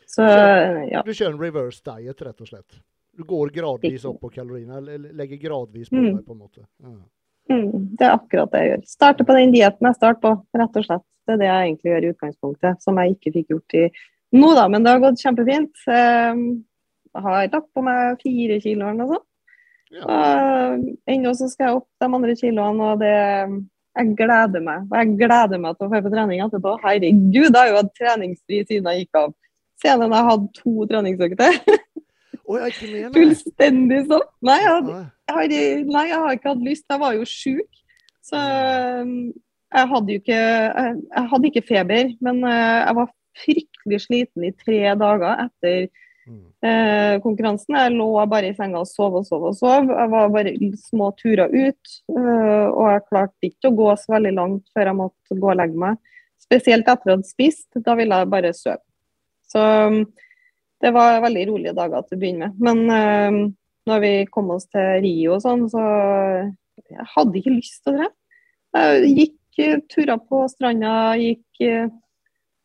Så, ja. Du kjører en reverse diet, rett og slett? Du går gradvis opp på kaloriene, eller legger gradvis på mm. deg, på en måte. Ja. Mm, det er akkurat det jeg gjør. Starte på den dietten jeg starter på, rett og slett. Det er det jeg egentlig gjør i utgangspunktet, som jeg ikke fikk gjort i nå, da. Men det har gått kjempefint. Har lagt på meg fire kilo eller noe sånt. Ja. Ennå så skal jeg opp de andre kiloene, og det jeg gleder meg. Og jeg gleder meg til å få på trening etterpå. Herregud, jeg har jo hatt treningsfri siden jeg gikk av. Siden jeg hadde to treningsøkter. Oh, Fullstendig sånn. Nei nei jeg, har, ikke hatt lyst. Jeg var jo sjuk. Så jeg hadde jo ikke jeg, hadde ikke feber, men uh, jeg var fryktelig sliten i tre dager etter uh, konkurransen. Jeg lå bare i senga og sov og sov og sov. Jeg var bare små turer ut. Uh, og jeg klarte ikke å gå så veldig langt før jeg måtte gå og legge meg. Spesielt etter å ha spist. Da ville jeg bare sove. Så um, det var veldig rolige dager til å begynne med. Men um, når vi kom oss til Rio og sånn, så jeg hadde ikke lyst til å dra. Jeg gikk uh, turer på stranda, gikk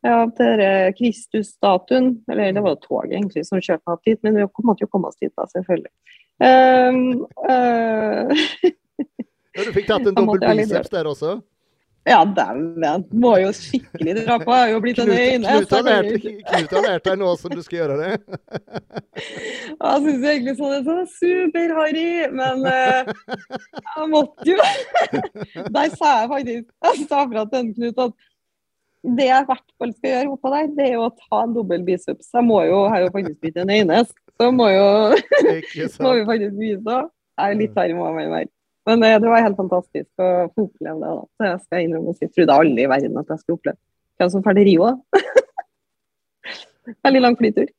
ja, Kristus-statuen. Eller det var toget egentlig som kjørte meg opp dit, men vi måtte jo komme oss dit da, selvfølgelig. Um, uh, [laughs] ja, du fikk tatt en dobbel biceps der også? Ja, dæven. Må jo skikkelig dra på. Jeg har jo blitt en øyne. Knut har lært, deg nå som du skal gjøre det. [laughs] jeg syns egentlig sånn er sånn super-harry, men uh, jeg måtte jo [laughs] Der sa jeg faktisk Jeg sa fra til Knut at det jeg i hvert fall skal gjøre oppå der, det er å ta en dobbel biceps. Jeg må jo, har jo faktisk blitt en øynesk, så må jo [laughs] må vi faktisk vise. Jeg er litt harry må jeg være. Men eh, det var helt fantastisk å få oppleve det. da. Så jeg skal innrømme å jeg trodde aldri i verden at jeg skulle oppleve hvem som drar til Rio. [laughs] Veldig lang flytur.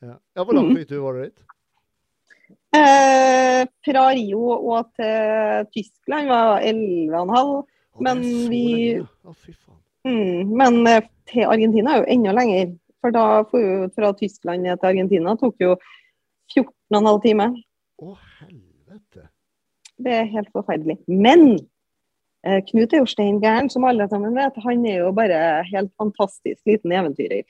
Ja. ja, Hvor lang mm. flytur var det dit? Eh, fra Rio og til Tyskland var 11,5. Men vi fy faen. Mm, men eh, til Argentina er jo enda lenger. For da fra Tyskland til Argentina tok jo 14,5 timer. Å, helvete. Det er helt forferdelig. Men eh, Knut er jo steingæren, som alle sammen vet. Han er jo bare helt fantastisk liten eventyrer.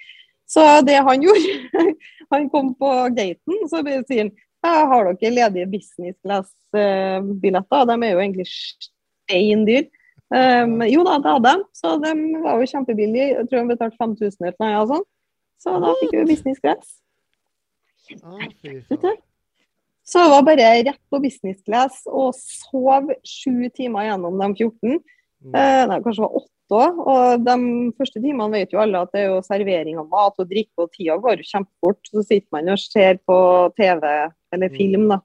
Så det han gjorde [laughs] Han kom på gaten, så sier han har dere ledige business class-billetter. De er jo egentlig steindyr. Um, jo da, det hadde de. Så de var jo kjempebillige. Jeg tror de betalte 5000 eller noe sånt. Så da fikk vi business class. Ah, så det var bare rett på business class og sov sju timer gjennom de 14. Mm. Eh, nei, kanskje det var åtte òg. Og de første timene vet jo alle at det er jo servering av mat og drikke, og tida går jo kjempefort. Så sitter man og ser på TV eller mm. film, da.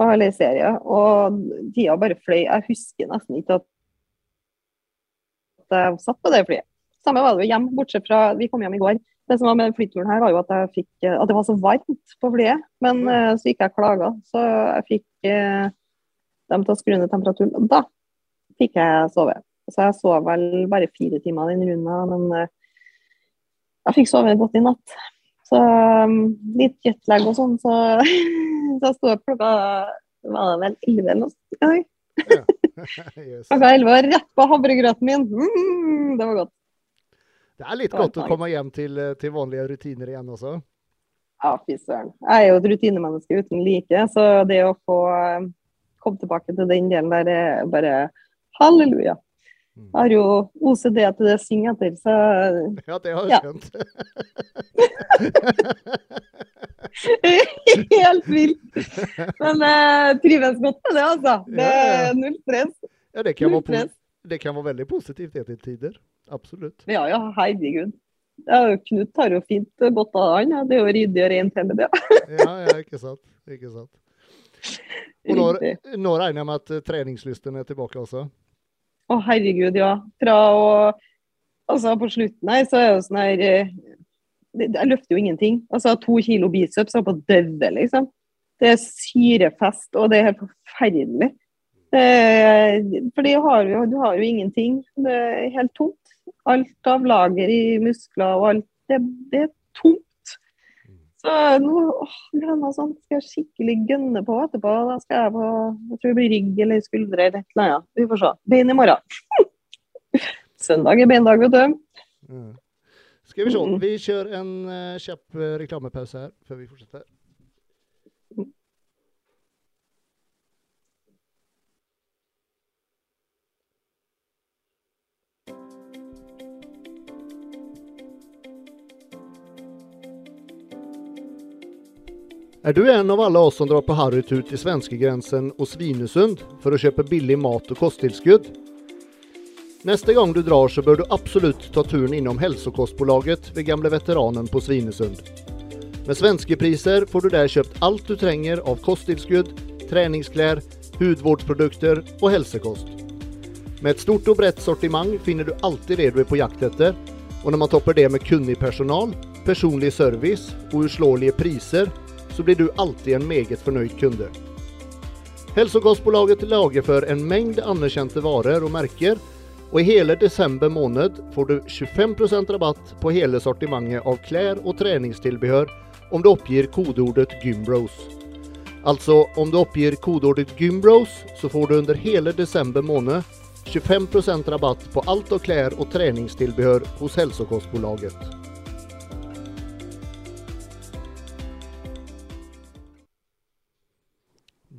På hele serien. Og tida bare fløy. Jeg husker nesten ikke at jeg satt på det flyet. Samme var det jo hjem, bortsett fra Vi kom hjem i går. Det som var med flyturen her, var jo at, jeg fikk, at det var så varmt på flyet. Men uh, så gikk jeg klaga, så jeg fikk uh, dem til å skru ned temperaturen. Og da fikk jeg sove. Så jeg sov vel bare fire timer den runden, men uh, jeg fikk sove godt i natt. Så um, litt jetlag og sånn, så, [laughs] så jeg sto opp klokka var det vel elleve eller noe. Klokka [laughs] elleve var rett på havregrøten min. Mm, det var godt. Det er litt godt å komme hjem til, eh, til vanlige rutiner igjen også? Ja, fy søren. Jeg er jo et rutinemenneske uten like, så det å få eh, komme tilbake til den delen der er bare halleluja. Mm. Jeg har jo OCD til det synger etter, så Ja, det har jeg skjønt. ja. [laughs] [laughs] Helt vilt. Men jeg uh, trives godt med det, altså. Det er null stress. Ja, det kan, null stress. det kan være veldig positivt i tider. Absolutt. Ja, ja, herregud. Ja, Knut tar jo fint godt av han. Ja. Det er jo ryddig og rent hele tida. [laughs] ja, ja, ikke sant. Ikke sant. Og nå, nå, regner jeg med at treningslysten er tilbake også? Å, herregud, ja. Fra å Altså, på slutten her så er det sånn her eh, Jeg løfter jo ingenting. Altså, to kilo biceps er på døde, liksom. Det er syrefest, og det er helt forferdelig. For du har jo ingenting. Det er helt tomt. Alt av lager i muskler og alt, det, det er tomt. Så nå åh, sånt skal jeg skikkelig gønne på etterpå. Da skal jeg på jeg tror det blir rygg eller skuldre eller et eller annet. Vi får se. Bein i morgen. [laughs] Søndag er beindag, vet du. Mm. Skal vi se. Vi kjører en uh, kjapp uh, her før vi fortsetter. Er du en av alle oss som drar på harrytur til svenskegrensen og Svinesund for å kjøpe billig mat og kosttilskudd? Neste gang du drar så bør du absolutt ta turen innom Hälsokostbolaget ved gamle veteranen på Svinesund. Med svenske priser får du der kjøpt alt du trenger av kosttilskudd, treningsklær, hudvårdsprodukter og helsekost. Med et stort og bredt sortiment finner du alltid det du er på jakt etter, og når man topper det med kunnig personal, personlig service og uslåelige priser, så blir du alltid en meget fornøyd kunde. Hälsokostbolaget lagerfører en mängd anerkjente varer og merker, Og i hele desember måned får du 25% rabatt på hele sortimentet av klær og treningstilbehør om du oppgir kodeordet Gymbros. Altså, om du oppgir kodeordet Gymbros, så får du under hele desember måned 25% rabatt på alt av klær og treningstilbehør hos Hälsokostbolaget.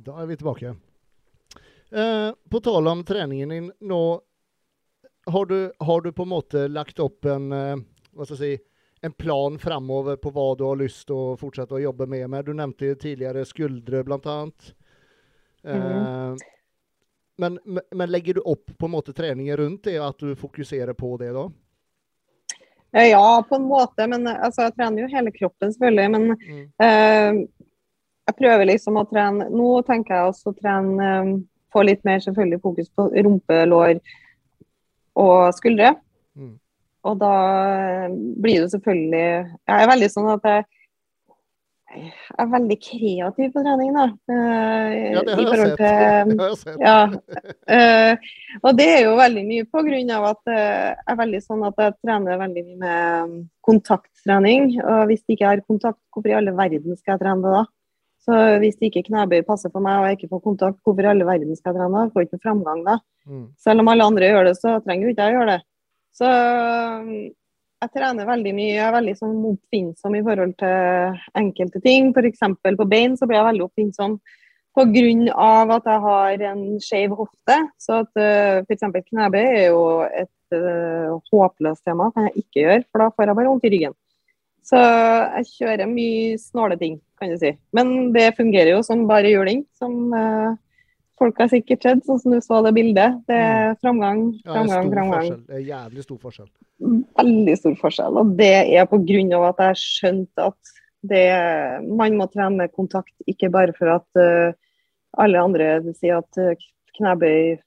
Da er vi tilbake. Eh, på tale om treningen nå har du, har du, på en måte lagt opp en, eh, hva skal jeg si, en plan framover på hva du har lyst til å fortsette å jobbe med? med? Du nevnte tidligere skuldre, bl.a. Mm. Eh, men, men, legger du opp på en måte treningen rundt det, at du fokuserer på det da? Eh, ja, på en måte. Men altså, jeg trener jo hele kroppen, selvfølgelig. Men mm. eh, jeg prøver liksom å trene Nå tenker jeg også å trene eh, Få litt mer selvfølgelig fokus på rumpe, lår og skuldre. Mm. Og da blir det selvfølgelig Jeg er veldig sånn at jeg, jeg er veldig kreativ på trening, da. Uh, ja, [laughs] det har jeg sett. Til, jeg sett. Ja, uh, og det er jo veldig mye på grunn av at uh, jeg er veldig sånn at jeg trener veldig mye med kontakttrening. Og hvis jeg ikke har kontakt, hvorfor i alle verden skal jeg trene det da? Så hvis ikke knebøy passer for meg og jeg ikke får kontakt, hvorfor i alle verden skal jeg trene Jeg Får ikke framgang da. Mm. Selv om alle andre gjør det, så trenger jo ikke jeg gjøre det. Så jeg trener veldig mye. Jeg er veldig sånn oppfinnsom i forhold til enkelte ting. F.eks. på bein så blir jeg veldig oppfinnsom pga. at jeg har en skeiv hofte. Så at uh, f.eks. knebøy er jo et uh, håpløst tema. kan jeg ikke gjøre, for da får jeg bare vondt i ryggen. Så jeg kjører mye snåle ting, kan du si. Men det fungerer jo som bare juling. Som uh, folk har sikkert sett, sånn som du så det bildet. Det er mm. framgang, framgang, ja, framgang. Det er jævlig stor forskjell. Veldig stor forskjell. Og det er pga. at jeg skjønte at det, man må trene med kontakt, ikke bare for at uh, alle andre sier at uh, knebøy,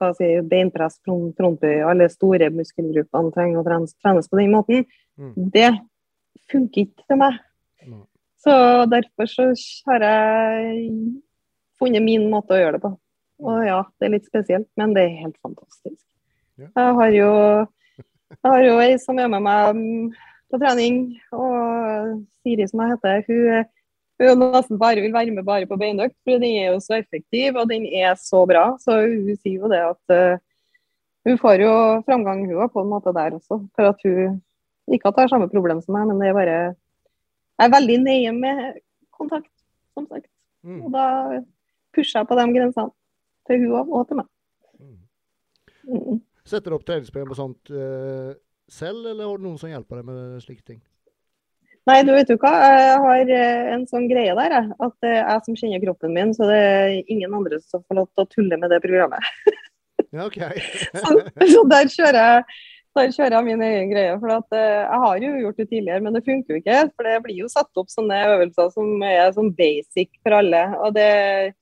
hva si, beinpress, frontbøy, alle store muskelgruppene trenger å trenes, trenes på den måten. Mm. Det funker ikke til meg. Så derfor så har jeg funnet min måte å gjøre det på. Og ja, det er litt spesielt, men det er helt fantastisk. Jeg har jo, jeg har jo ei som er med meg på trening, og Siri som jeg heter, hun, hun nesten bare vil være med bare på beinøkt, for den er jo så effektiv og den er så bra. Så hun sier jo det at uh, hun får jo framgang hun på en måte der også. For at hun ikke at har samme problem som meg, men det er bare Jeg er veldig nøye med kontakt, som sagt. Mm. Og da pusha på de grensene. Til hun og til meg. Mm. mm. Setter du opp treningsprogram og sånt uh, selv, eller har du noen som hjelper deg med slike ting? Nei, du vet jo hva. Jeg har eh, en sånn greie der, jeg. At det er jeg som kjenner kroppen min, så det er ingen andre som får lov til å tulle med det programmet. ja, ok. [laughs] så, så, der kjører jeg der kjører jeg min egen greie. for at, uh, Jeg har jo gjort det tidligere, men det funker jo ikke. For det blir jo satt opp sånne øvelser som er sånn basic for alle. og det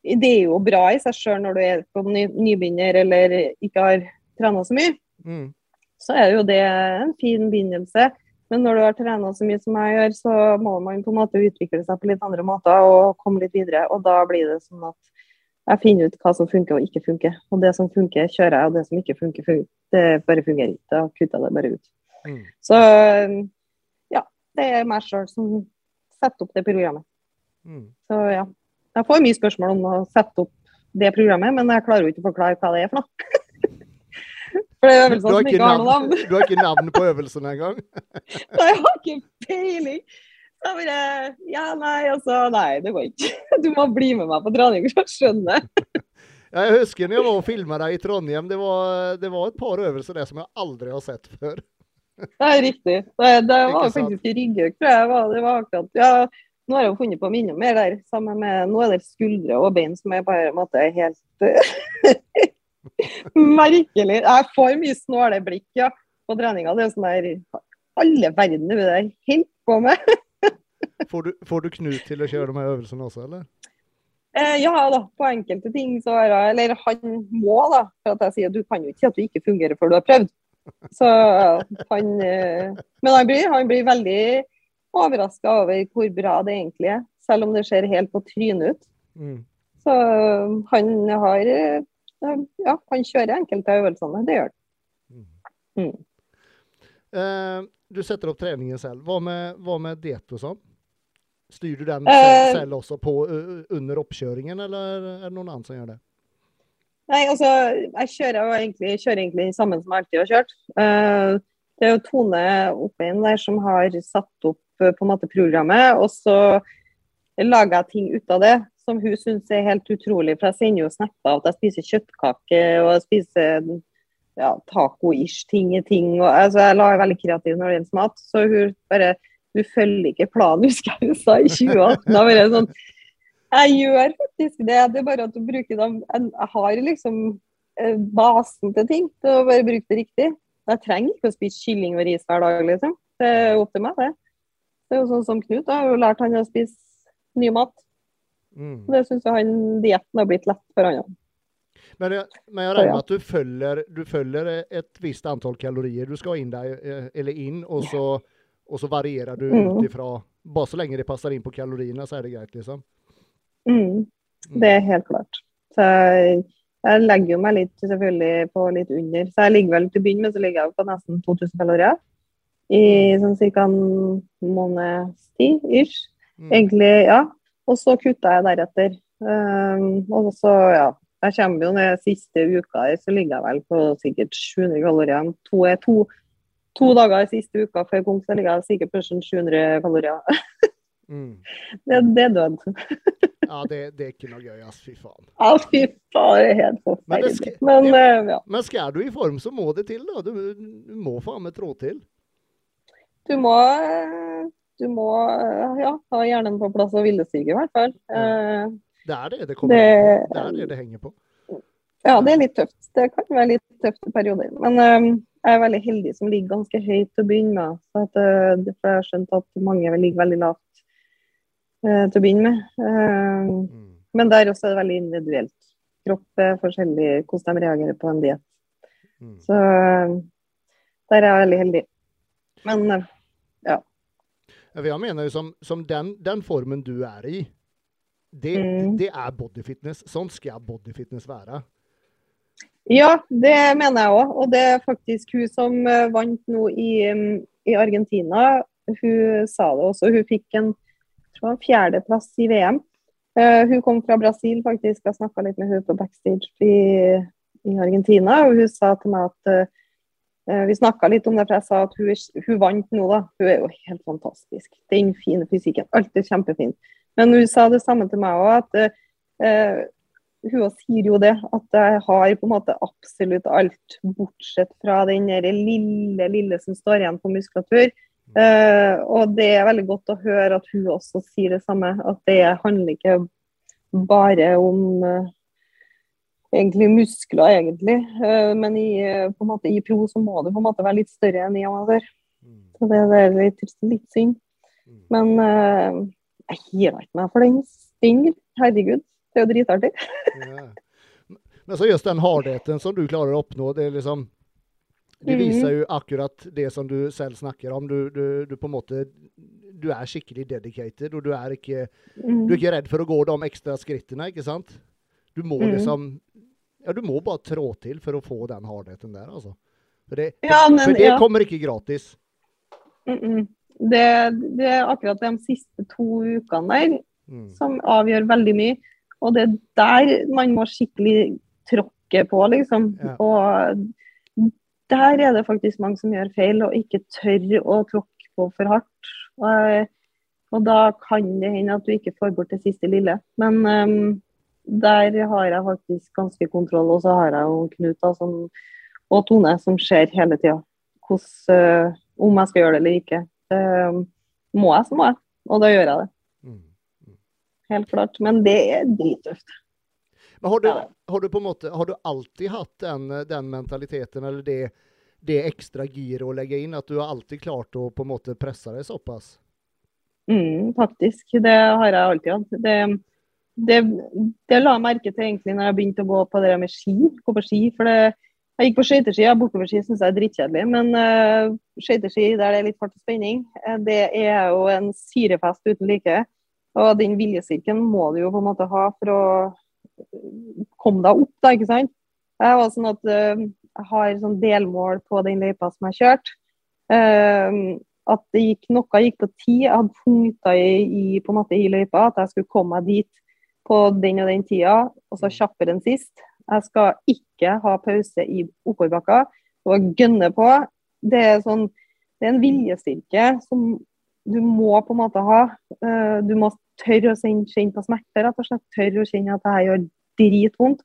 det er jo bra i seg sjøl når du er på ny, nybegynner eller ikke har trena så mye. Mm. Så er jo det en fin begynnelse. Men når du har trena så mye som jeg gjør, så må man på en måte utvikle seg på litt andre måter og komme litt videre. Og da blir det sånn at jeg finner ut hva som funker og ikke funker. Og det som funker, kjører jeg, og det som ikke funker, funker. det bare fungerer ikke. Da kutter jeg det bare ut. Mm. Så ja, det er meg sjøl som setter opp det programmet. Mm. Så ja. Jeg får mye spørsmål om å sette opp det programmet, men jeg klarer jo ikke å forklare hva det er for noe. [laughs] For det er øvelser som ikke har noe navn. Du har ikke navn på øvelsen engang? [laughs] Nei, jeg har ikke peiling. Jeg bare Ja, nei, altså Nei, det går ikke. [laughs] Du må bli med meg på trening for å skjønne. [laughs] Jeg husker når jeg var og filma deg i Trondheim. Det var, det var, et par øvelser der som jeg aldri har sett før. [laughs] Det er riktig. Det, det var faktisk i Ryggøk, tror jeg. Det var akkurat, ja, nå har jeg jo funnet på minner mer der. sammen med, Nå er det skuldre og bein som er bare måte, helt merkelig. Jeg får mye snåle blikk ja, på treninga. Det er sånn der Alle verden er det der helt på med. Får, du, får, du, Knut til å kjøre de her øvelsene også, eller? Eh, ja da, på enkelte ting så er jeg Eller han må, da. For at jeg sier du kan jo ikke si at du ikke fungerer før du har prøvd. Så han eh, Men han blir, han blir veldig overraska over hvor bra det egentlig er, selv om det ser helt på trynet ut. Mm. Så han har ja, han kjører enkelte av øvelsene. Det gjør han. Mm. mm. Eh, du setter opp treningen selv. Hva med, hva med diett og sånn? Styrer du den selv, selv også på under oppkjøringen, eller er det noen annen som gjør det? Nei, altså, jeg kjører egentlig, kjører egentlig sammen som jeg alltid har kjørt. Uh, det er jo Tone Oppein der som har satt opp på en måte programmet, og så lager jeg ting ut av det som hun syns er helt utrolig. For jeg sender jo snapper av at jeg spiser kjøttkake og jeg spiser ja, taco-ish ting i ting. Og, altså, jeg er veldig kreativ når det gjelder mat. Så hun bare Du følger ikke planen, husker jeg hun sa i 2018. Da var det sånn Jeg gjør faktisk det. Det er bare at du bruker dem Jeg har liksom eh, basen til ting. til å bare bruke det riktig. Jeg trenger ikke å spise kylling og ris hver dag, liksom. Det er opp til meg, det. Det er jo sånn som Knut. Jeg har jo lært han å spise ny mat. Mm. Det syns jeg han dietten har blitt lett for han. Men jeg, men jeg regner med at du følger, du følger, et visst antall kalorier du skal inn der, eh, eller inn, og så, og så varierer du mm. ut ifra Bare så lenge det passer inn på kaloriene, så er det greit, liksom? Mm. Det er helt klart. Så jeg, legger jo meg litt selvfølgelig på litt under. Så jeg ligger vel til å begynne med så ligger jeg på nesten 2000 kalorier i mm. sånn ca. en måneds tid ish. Mm. Egentlig, ja. Og så kutta jeg deretter. Um, og så, ja, jeg kommer jo ned siste uka så ligger jeg vel på sikkert 700 kalorier. To, to, to dager i siste uka før konk, så ligger jeg sikkert på 700 kalorier. Mm. [laughs] Det, det, er død. ja, det, det, er ikke noe gøy, ass. Fy faen. Ja, fy faen. Det er helt forferdelig. Men, men, ja. Eh, ja. men, skal du i form, så må det til, da. Du, du må faen meg trå til. Du må du må ja, ha hjernen på plass og villestige, i hvert fall. Ja. Det er det det kommer det, det er det det henger på. Ja, det er litt tøft. Det kan være litt tøft i perioder. Men jeg er veldig heldig som ligger ganske høyt til å begynne med. For, at, uh, for jeg har skjønt at mange ligger veldig lavt uh, til å begynne med. Uh, mm. Men der også er det veldig individuelt. Kropp er forskjellig hvordan de reagerer på en diett. Mm. Så der er jeg veldig heldig. Men ja. Jeg mener jo som, som den, den formen du er i, det, mm. det er bodyfitness. Sånn skal bodyfitness være. Ja, det mener jeg òg. Og det er faktisk hun som eh, vant nå i, mm, i Argentina. Hun sa det også. Hun fikk en fjerdeplass i VM. Uh, eh, hun kom fra Brasil, faktisk. Jeg snakka litt med hun på backstage i, i, Argentina. Og hun sa til meg at uh, Vi snakka litt om det, for jeg sa at hun, hun vant nå, da. Hun er jo helt fantastisk. Den fine fysikken. Alt er kjempefint. Men hun sa det samme til meg òg, at uh, hun sier jo det, at jeg har på en måte absolutt alt, bortsett fra den lille, lille som står igjen på muskulatur. Uh, og det er veldig godt å høre at hun også sier det samme, at det handler ikke bare om uh, egentlig muskler, egentlig. Uh, men i, på en måte, i pro så må du på en måte være litt større enn i amatør. Mm. Så det, det er litt, litt synd. Mm. Men jeg gir ikke meg for den sting. Herregud, det er jo dritartig. ja. Men så just den hardheten som du klarer å oppnå, det, liksom, det mm. viser jo akkurat det som du selv snakker om. Du, du, du, på en måte du er skikkelig dedicated, og du er ikke, mm. du er ikke redd for å gå de ekstra skrittene, ikke sant? Du må mm. liksom Ja, du må bare trå til for å få den hardheten der, altså. For det, ja, men, for det ja. kommer ikke gratis. Mm det, det, er akkurat de siste to ukene der mm. som avgjør veldig mye. Og det er der man må skikkelig tråkke på, liksom. Ja. Og der er det faktisk mange som gjør feil og ikke tør å tråkke på for hardt. Og, og da kan det hende at du ikke får bort det siste lille. Men um, der har jeg faktisk ganske kontroll. Og så har jeg jo Knut da, som, og Tone som ser hele tida uh, om jeg skal gjøre det eller ikke. Uh, må jeg, så må jeg. Og da gjør jeg det. Helt klart. Men det er drittøft. Men har du, har du, på en måte, har du alltid hatt den, den mentaliteten, eller det, det ekstra giret å legge inn? At du har alltid klart å på en måte presse deg såpass? Mm, faktisk. Det har jeg alltid hatt. Det, det, det la jeg merke til egentlig når jeg begynte å gå på det med ski. Gå på ski, for det, jeg gikk på skøyteski. Bortoverski syns jeg er drittkjedelig. Men uh, skøyteski der det er litt fart og spenning, uh, det er jo en syrefest uten like. Og den viljestyrken må du jo på en måte ha for å komme deg opp, da, ikke sant. Jeg var sånn at uh, jeg har sånn delmål på den løypa som jeg har kjørt. Uh, at det gikk, noe gikk på tid. Jeg hadde punkter i, i, på en måte, i løypa. At jeg skulle komme meg dit på den og den tida, og så kjappere enn sist. Jeg skal ikke ha pause i oppoverbakka og gønne på. Det er, sånn, det er en viljestyrke som du må på en måte ha. Uh, du må tørre å kjenne på smerte, rett og slett. Tørre å kjenne at det her gjør dritvondt.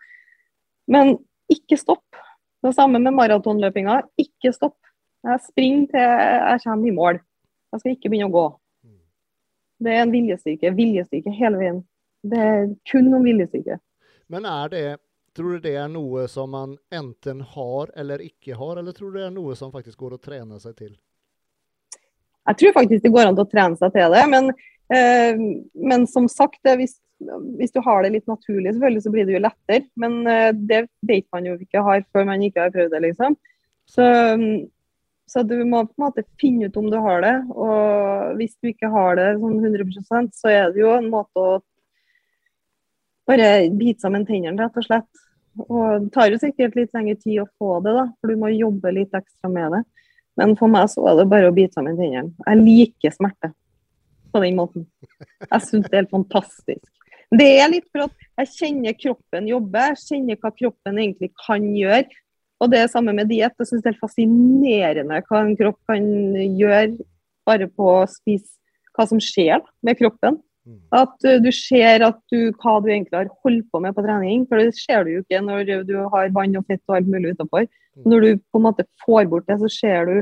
Men ikke stopp. Det samme med maratonløpinga. Ikke stopp. Jeg springer til jeg kommer i mål. Jeg skal ikke begynne å gå. Det er en viljestyrke. Viljestyrke hele veien. Det er kun om viljestyrke. Men er det, tror du det er noe som man enten har eller ikke har, eller tror du det er noe som faktisk går å trene seg til? Jeg tror faktisk det går an til å trene seg til det, men, eh, men som sagt, hvis hvis du har det litt naturlig, selvfølgelig, så blir det jo lettere. Men eh, det vet man jo ikke har før man ikke har prøvd det, liksom. Så, så, du må på en måte finne ut om du har det. Og hvis du ikke har det sånn 100% så er det jo en måte å bare bite sammen tennene, rett og slett. Og det tar jo sikkert litt lengre tid å få det, da, for du må jobbe litt ekstra med det. Men for meg så var det bare å bite sammen tennene. Jeg liker smerte på den måten. Jeg syns det er helt fantastisk. Det er litt for at jeg kjenner kroppen jobbe, jeg kjenner hva kroppen egentlig kan gjøre. Og det er samme med diett. Jeg syns det er fascinerende hva en kropp kan gjøre bare på å spise hva som skjer med kroppen. Mm. At uh, du ser at du, hva du egentlig har holdt på med på trening. For det ser du jo ikke når du har vann og fett og alt mulig utafor. Når du på en måte får bort det, så ser du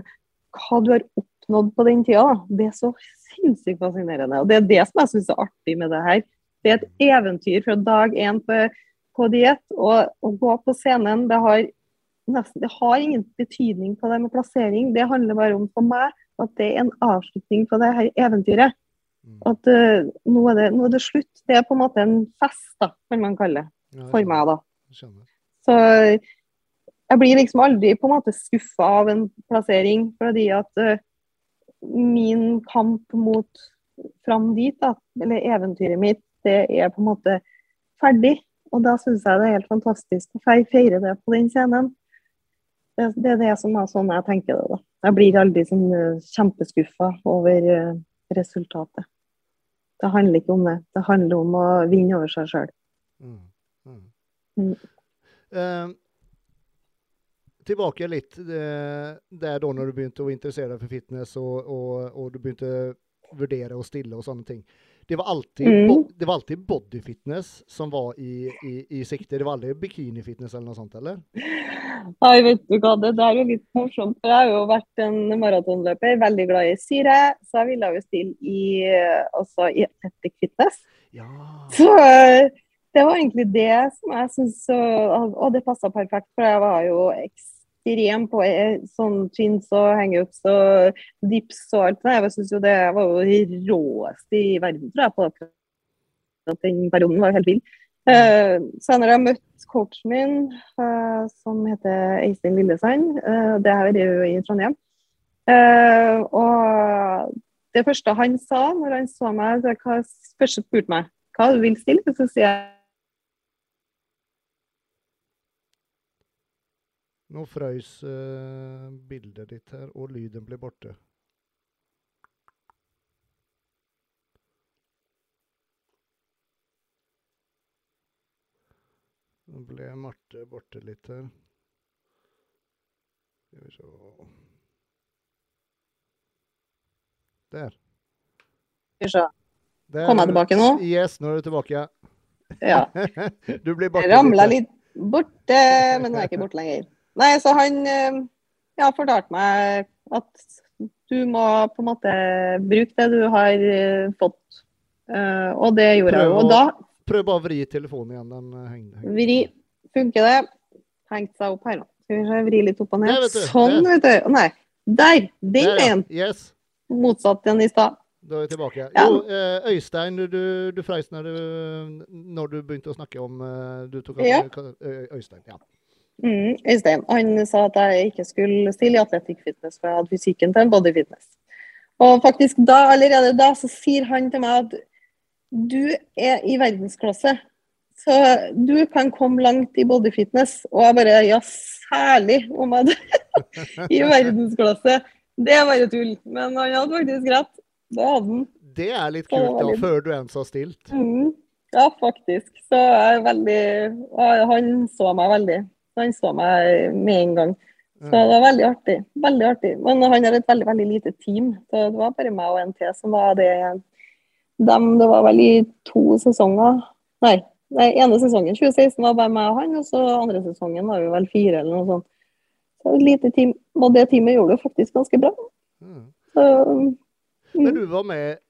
hva du har oppnådd på den tida. Det er så sinnssykt fascinerende. Og det er det som jeg syns er artig med det her. Det er et eventyr fra dag én på, på diett. Og å gå på scenen, det har, nesten, det har ingen betydning på det med plassering. Det handler bare om for meg at det er en avslutning på det her eventyret. Mm. At uh, nå, er det, nå, er det, slutt. Det er på en måte en fest, da, kan man kalle det. For meg, da. Så jeg blir liksom aldri på en måte skuffa av en plassering, fordi at uh, min kamp mot fram dit, da, eller eventyret mitt, det er på en måte ferdig. Og da syns jeg det er helt fantastisk å feire det på den scenen. Det, det er det som er sånn jeg tenker det. da. Jeg blir aldri sånn uh, kjempeskuffa over uh, resultatet. Det handler ikke om det. Det handler om å vinne over seg sjøl. Mm. Mm. Mm. Uh, tilbake litt der da når du begynte å interessere deg for fitness, og, og, og du begynte å vurdere å stille og sånne ting det var alltid, mm. det var alltid bodyfitness som var i, i, i sikte? Det var aldri bikinifitness eller noe sånt, eller? Nei, vet du hva, det der er jo litt morsomt. For jeg har jo vært en maratonløper, veldig glad i syre. Så jeg ville jo stille i, også i athletic fitness. Ja. Så det var egentlig det som jeg syns Og det passa perfekt, for jeg var jo ekstremt ekstrem på eh, sånn chins og hangups og dips og alt det. Jeg syns jo det var jo råeste i verden, tror jeg, på akkurat den perioden. var jo helt vill. Uh, så når jeg møtt coachen min, uh, som heter Eistein Lillesand, uh, det her er jo i Trondheim Og det første han sa når han så meg, det hva, først spurte meg hva du vil stille, så sier jeg Nå frøys uh, bildet ditt her, og lyden ble borte. Nå ble Marte borte litt her. Skal vi se Der. Skal vi se. Kom jeg tilbake nå? Yes, nå er du tilbake. Ja. ja. [laughs] du blir borte. Jeg ramla litt borte, men nå er jeg ikke borte lenger. Nei, så han eh, ja, fortalte meg at du må på en måte bruke det du har eh, fått. Uh, og det gjorde prøv jeg. Og da Prøv bare å vri telefonen igjen. Den henger. Vri. Funker det? Hengt seg opp her nå. Skal vi se, vri litt opp og ned. vet sånn, vet du. Nei. Der! Den veien. Ja. Yes. Motsatt igjen i stad. Da er vi tilbake. Ja. Jo, Øystein, du, du freis når du, når du begynte å snakke om Du tok av ja. Øystein. ja. Mm, Øystein han sa at jeg ikke skulle stille i Athletic Fitness, for jeg hadde fysikken til en body fitness. Og faktisk da, allerede da så sier han til meg at du er i verdensklasse. Så du kan komme langt i bodyfitness. Og jeg bare Ja, særlig om jeg [laughs] i verdensklasse. Det er bare tull. Men han hadde faktisk rett. Det hadde han. Det er litt kult, da, før du ens har stilt. Mm. Ja, faktisk. Så jeg er veldig Han så meg veldig. Han så meg med en gang. Så det var veldig artig. Veldig artig. Men han har et veldig veldig lite team. Så det var bare meg og en til som var det. Dem, det var vel i to sesonger. Nei, nei, ene sesongen 2016 var bare meg og han, og så andre sesongen var vi vel fire eller noe sånt. Så et lite team. Og det teamet gjorde det faktisk ganske bra. Mm. Så, mm. Men du var med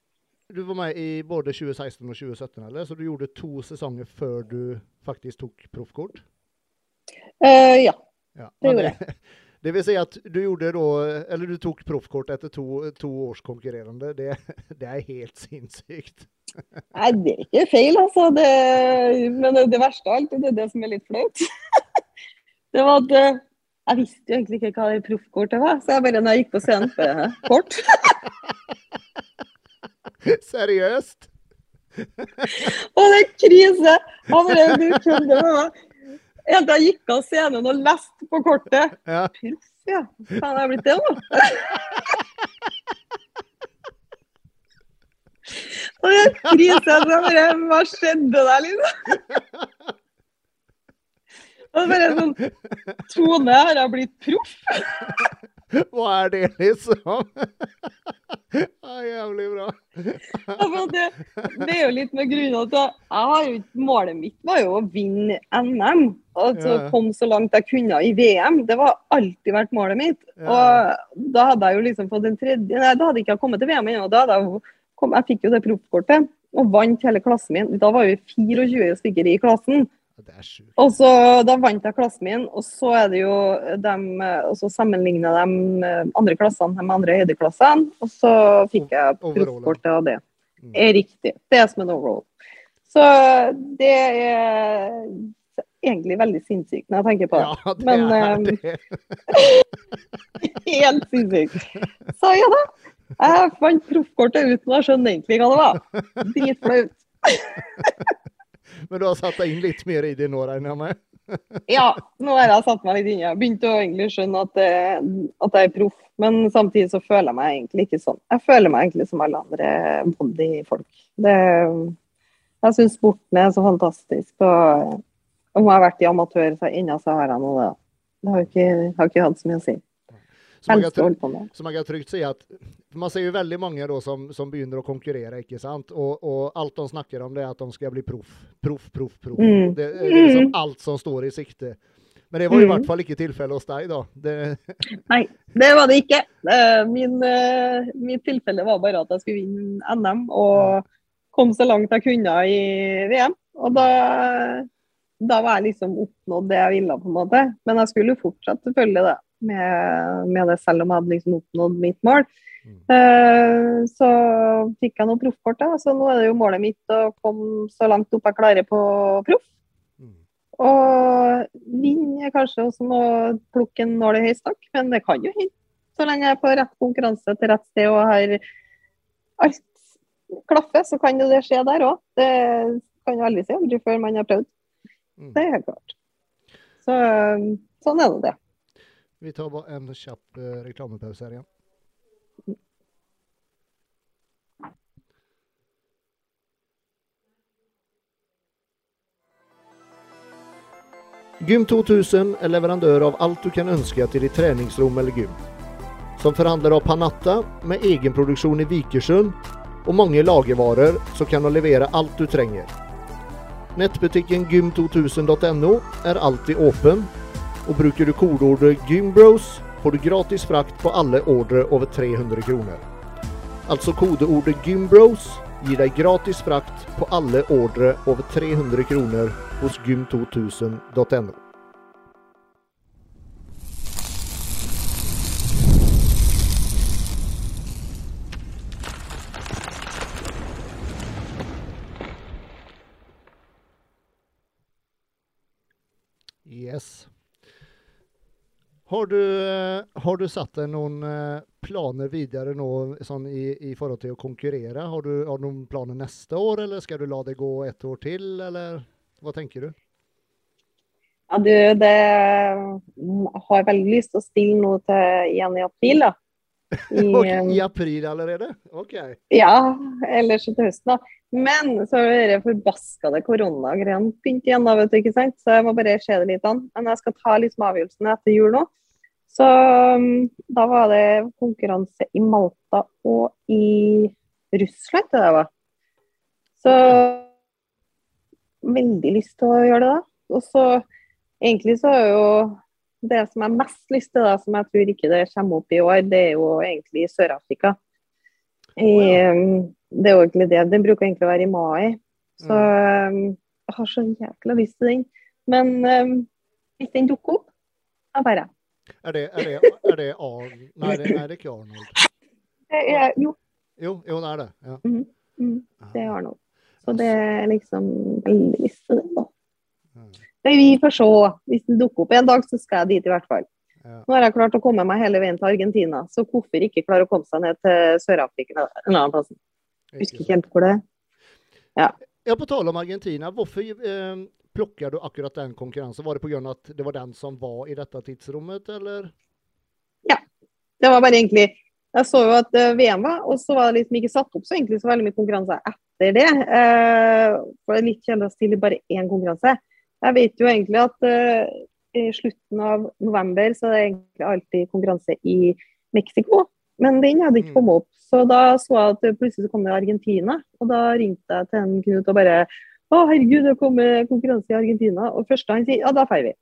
du var med i både 2016 og 2017, eller? Så du gjorde to sesonger før du faktisk tok proffkort? Uh, ja. ja. Det gjorde jeg. Det vil si at du gjorde da, eller du tok proffkort etter to, to, års konkurrerende. Det, [laughs] det, er helt sinnssykt. [laughs] Nei, det er ikke feil, altså. Det, men det verste av alt, det er det som er litt flaut. [laughs] Det var at eh, jeg visste jo egentlig ikke hva det proffkortet var, så jeg bare når jeg gikk på CNP-kort Seriøst? Og det er krise! Han bare du kødder med meg. Jeg gikk av scenen og leste på kortet. Ja. Pils, ja. Faen, jeg er blitt det nå. Og det kriser krise. Så bare, hva skjedde der, liksom? Og bare sånn Tone, har jeg blitt proff? Hva er det, liksom? Ja, jævlig bra. det, det, er jo litt med grunnen til at Målet mitt var jo å vinne NM. Og så ja. komme så langt jeg kunne i VM. Det var alltid vært målet mitt. Ja. Og da hadde jeg jo liksom fått en tredje Nei, da hadde jeg ikke kommet til VM ennå. Jeg, jeg fikk jo det proffkortet og vant hele klassen min. Da var vi 24 stykker i klassen. Og så Da vant jeg klassen min, og så er det jo dem, og så sammenligna de andre klassene med andre høydeklassene, og så fikk jeg proffkortet av det. Mm. Er riktig. Det er som en overall. Så det er egentlig veldig sinnssykt når jeg tenker på det. Ja, det Men, er um, det. [laughs] helt sinnssykt. Så ja da. Jeg fant proffkortet uten å skjønne egentlig hva det var. Dritflaut. [laughs] Men du har satt deg inn litt mer i det nå, regner jeg med? ja, nå har jeg satt meg litt inn Jeg begynte å egentlig skjønne at, at, jeg er proff. Men samtidig så føler jeg meg egentlig ikke sånn. Jeg føler meg egentlig som alle andre bodyfolk. jeg syns sporten er så fantastisk. Og om jeg har vært i amatør så ennå, så har jeg nå det. Det har ikke, har ikke hatt så mye å si. Som jeg, som jeg trygt si at Man ser jo veldig mange da, som, som, begynner å konkurrere, ikke sant? Og, og, alt de snakker om, det er at de skal bli proff. Proff, proff, proff. Mm. Det, det, er liksom mm. alt som står i sikte. Men det var i mm. hvert fall ikke tilfellet hos deg, da? Det... [laughs] Nei, det var det ikke. Min, eh, mitt tilfelle var bare at jeg skulle vinne NM og kom så langt jeg kunne i VM. Og da, da var jeg liksom oppnådd det jeg ville, på en måte. Men jeg skulle fortsatt selvfølgelig det med, med, det, selv om jeg hadde liksom oppnådd mitt mål. Mm. Uh, så fikk jeg noe proffkort, så nå er det jo målet mitt å komme så langt opp jeg klarer på proff. Mm. Og vinne er kanskje også å plukke en nål i høystakk, men det kan jo hende. Så lenge jeg er på rett konkurranse til rett sted og har alt klaffer, så kan jo det skje der òg. Det kan jo aldri si aldri før man har prøvd. Mm. Det er helt klart. Så sånn er det. Vi tar bare en kjapp eh, reklamepause her igjen. Gym 2000 er leverandør av alt du kan ønske til ditt treningsrom eller gym. Som forhandler av Panatta med egenproduksjon i Vikersund og mange lagervarer, så kan levere alt du trenger. Nettbutikken gym2000.no er alltid åpen og bruker du kodeordet GYMBROS får du gratis frakt på alle ordre over 300 kroner. Altså kodeordet GYMBROS gir deg gratis frakt på alle ordre over 300 kroner hos gym2000.no. Yes. Har du, eh, har du satt deg noen eh, planer videre nå sånn i, i, forhold til å konkurrere? Har du, har du, noen planer neste år, eller skal du la det gå et år til, eller Hva tenker du? Ja, du, det har veldig lyst til å stille noe til igjen i april, da. [laughs] I, I april allerede? OK. Ja, ellers til høsten, da. Men så har det forbaskede koronagreiene begynt igjen, da, vet du, ikke sant? så jeg må bare se det litt an. Men jeg skal ta liksom avgjørelsen etter jul nå. Så um, da var det konkurranse i Malta og i Russland, det var. Så veldig lyst til å gjøre det, da. Og så egentlig så er jo det som jeg mest lyst til, da, som jeg tror ikke det kommer opp i år, det er jo egentlig Sør-Afrika. Det er jo egentlig det. Den bruker egentlig å være i mai. Så mm. um, jeg har så jækla lyst til den. Men um, hvis den dukker opp, da bare er det, er det, er det Arnold Nei, det er det ikke Arnold. Det er, jo. jo. Jo, det er det. Ja. Mm, mm, det er Arnold. Så det er liksom lyst til det. da. Det vi får se. Hvis den dukker opp en dag, så skal jeg dit i hvert fall. Ja. Nå har jeg klart å komme meg hele veien til Argentina, så hvorfor ikke klare å komme seg ned til Sør-Afrika en annen plass? Husker ikke helt hvor det er. Ja. ja, på tale om Argentina, hvorfor eh, plukker du akkurat den konkurransen? Var det pga. at det var den som var i dette tidsrommet, eller? Ja, det var bare egentlig Jeg så jo at uh, VM var, og så var det liksom ikke satt opp så egentlig så veldig mye konkurranse etter det. Eh, for det er litt kjedelig å stille bare én konkurranse. Jeg vet jo egentlig at eh, i slutten av november så er det egentlig alltid konkurranse i Mexico. Men den hadde ikke mm. kommet opp. Så da så jeg at plutselig så kom det Argentina. Og da ringte jeg til en Knut og bare Å, herregud, det kommer konkurranse i Argentina. Og første han sier ja, da drar vi.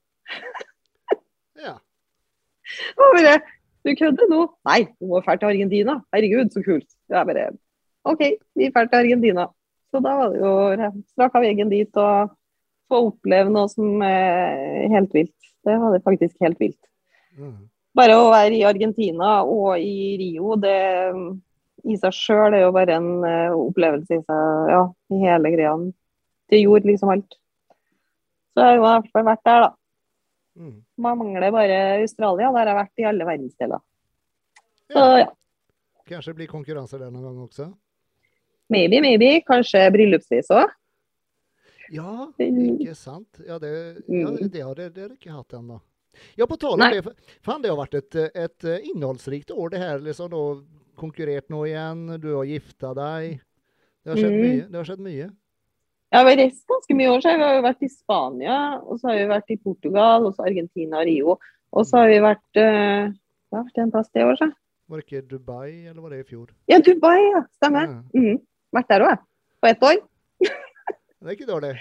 ja. Og bare Du kødder nå? Nei, du må dra til Argentina. Herregud, så kult. Jeg bare OK, vi drar til Argentina. Så da var det jo straka veien dit. og få oppleve noe som er helt vilt. Det var det faktisk helt vilt. Mm. Bare å være i Argentina og i Rio, det i seg sjøl er jo bare en uh, opplevelse i seg, ja, i hele greia. Det gjorde liksom alt. Så jeg har i hvert fall vært der, da. Mm. Man mangler bare Australia. Der har jeg vært i alle verdensdeler. Så ja. Kanskje det blir konkurranser der noen gang også? Maybe, maybe. Kanskje bryllupsvis òg. Ja, ikke sant. Ja, det, ja, mm. det har dere ikke hatt ennå. Ja, på tale om det. Fan, det har vært et, et innholdsrikt år, det her. liksom da, Konkurrert nå igjen, du har gifta deg. Det har skjedd mm. mye. Det har skjedd mye. Ja, vi har reist ganske mye år. Så vi har jo vært i Spania, og så har vi vært i Portugal, og så Argentina og Rio. Og så har vi vært uh, har vært en plass det året, så. Var det ikke Dubai, eller var det i fjor? Ja, Dubai, ja. Stemmer. Ja. Mm. Vært der òg, jeg. På ett år. Det er ikke dårlig.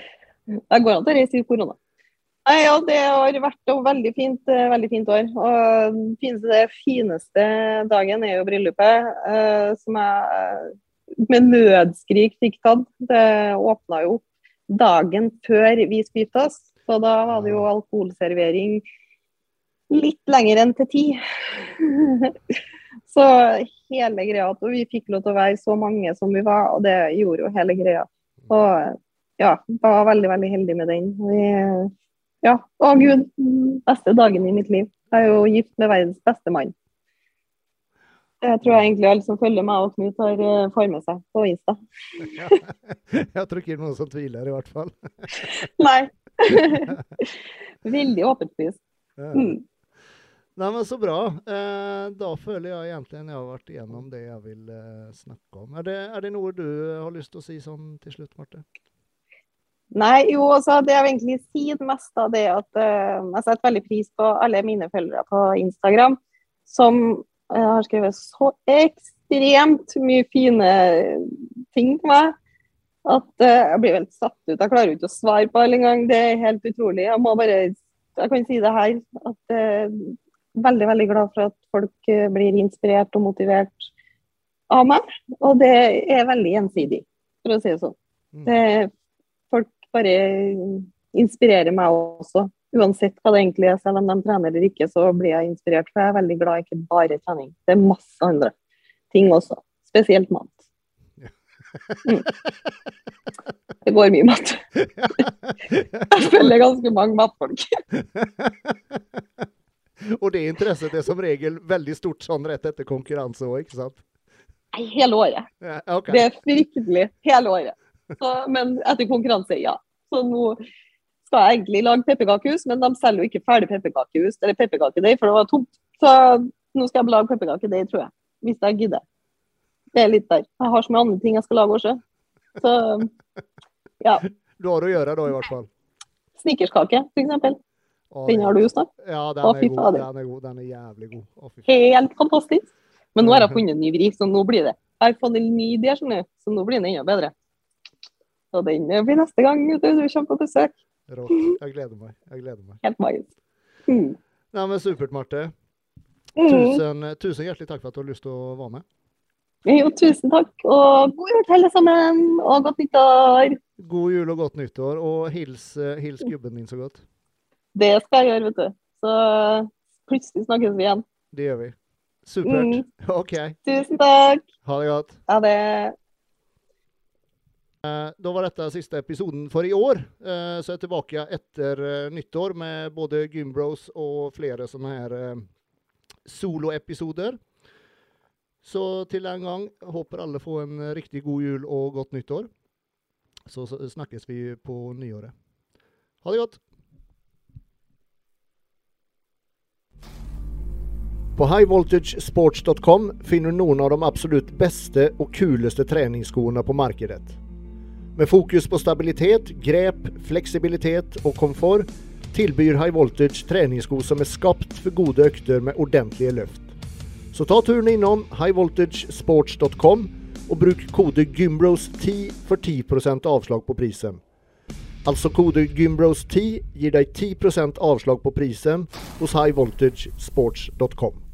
Det går an til å reise i korona. Nei, ja, Det har vært et veldig fint, eh, veldig fint år. Og det fineste fineste dagen er jo bryllupet, uh, som jeg med nødskrik fikk tatt. Det åpna jo dagen før vi skulle oss, så da var det jo alkoholservering litt lenger enn til ti. [laughs] så hele greia, at vi fikk lov til å være så mange som vi var, og det gjorde jo hele greia. Og ja, var veldig, veldig heldig med den. ja, å gud, beste dagen i mitt liv. Jeg er jo gift med verdens beste mann. Det tror jeg egentlig alle som følger meg og Knut har uh, får med seg på Insta. ja, [laughs] jeg tror ikke det er noen som tviler, i hvert fall. [laughs] Nei. [laughs] Veldig åpent pris. Mm. Nei, men Så bra. Eh, da føler jeg egentlig at jeg har vært igjennom det jeg vil eh, snakke om. Er det, er det, noe du har lyst til å si sånn til slutt, Marte? Nei, jo, altså, det jeg egentlig sier mest av det at uh, jeg setter veldig pris på alle mine følgere på Instagram, som uh, har skrevet så ekstremt mye fine ting på meg. At uh, jeg blir helt satt ut. Jeg klarer ikke å svare på alle engang. Det er helt utrolig. Jeg må bare jeg kan si det her. at uh, Veldig, veldig glad for at folk blir inspirert og motivert av meg. Og det er veldig gjensidig, for å si det sånn. Det, folk bare inspirerer meg også. Uansett hva det egentlig er, selv om de trener eller ikke, så blir jeg inspirert. For jeg er veldig glad i ikke bare trening. Det er masse andre ting også. Spesielt mat. Mm. Det går mye mat. [laughs] Jeg følger ganske mange matfolk. Og det interesset er som regel veldig stort sånn rett etter konkurranse òg, ikke sant? Nei, hele året. okay. Det er fryktelig hele året. Så, men etter konkurranse, ja. Så nå skal jeg egentlig lage pepperkakehus, men de selger jo ikke ferdig pepperkakehus eller pepperkakedeig, for det var tomt. Så nå skal jeg lage pepperkakedeig, tror jeg. Hvis jeg gidder. Det er litt der. Jeg har så mye andre ting jeg skal lage også. Så ja. Du har å gjøre da, i hvert fall. Snickerskake, f.eks. Den har du jo snart. Ja, den, Å, er god. den er god. Den er jævlig god. Å, Helt fantastisk. Men nå har jeg [laughs] funnet en ny vri, så nå blir det. Jeg har fått en ny idé, så nå blir den enda bedre. Så den blir neste gang du kommer på besøk. Rått. Jeg gleder meg. Jeg gleder meg. Helt magisk. Mm. Nei, men Supert, Marte. Mm. Tusen, tusen, hjertelig takk for at du har lyst til å være med. Jo, tusen takk. Og god jul til alle sammen. Og godt nyttår. God jul og godt nyttår. Og hils, hils gubben din så godt. Det skal jeg gjøre, vet du. Så plutselig snakkes vi igjen. Det gjør vi. Supert. Mm. OK. Tusen takk. Ha det godt. Ha det. Eh, da var dette siste episoden for i år. Eh, så jeg er tilbake etter eh, nyttår med både Gymbros og flere sånne her soloepisoder. Så til en gang håper alle får en riktig god jul og godt nyttår. Så snakkes vi på nyåret. Ha det godt! På highvoltagesports.com finner du noen av de absolutt beste og kuleste treningsskoene på markedet. Med fokus på stabilitet, grep, fleksibilitet og komfort tilbyr High Voltage treningssko som er skapt for gode økter med ordentlige løft. Så ta turen innom highvoltagesports.com og bruk kode GYMBROS10 for 10% avslag på prisen. Altså kode GYMBROS10 gir deg 10% avslag på prisen hos highvoltagesports.com.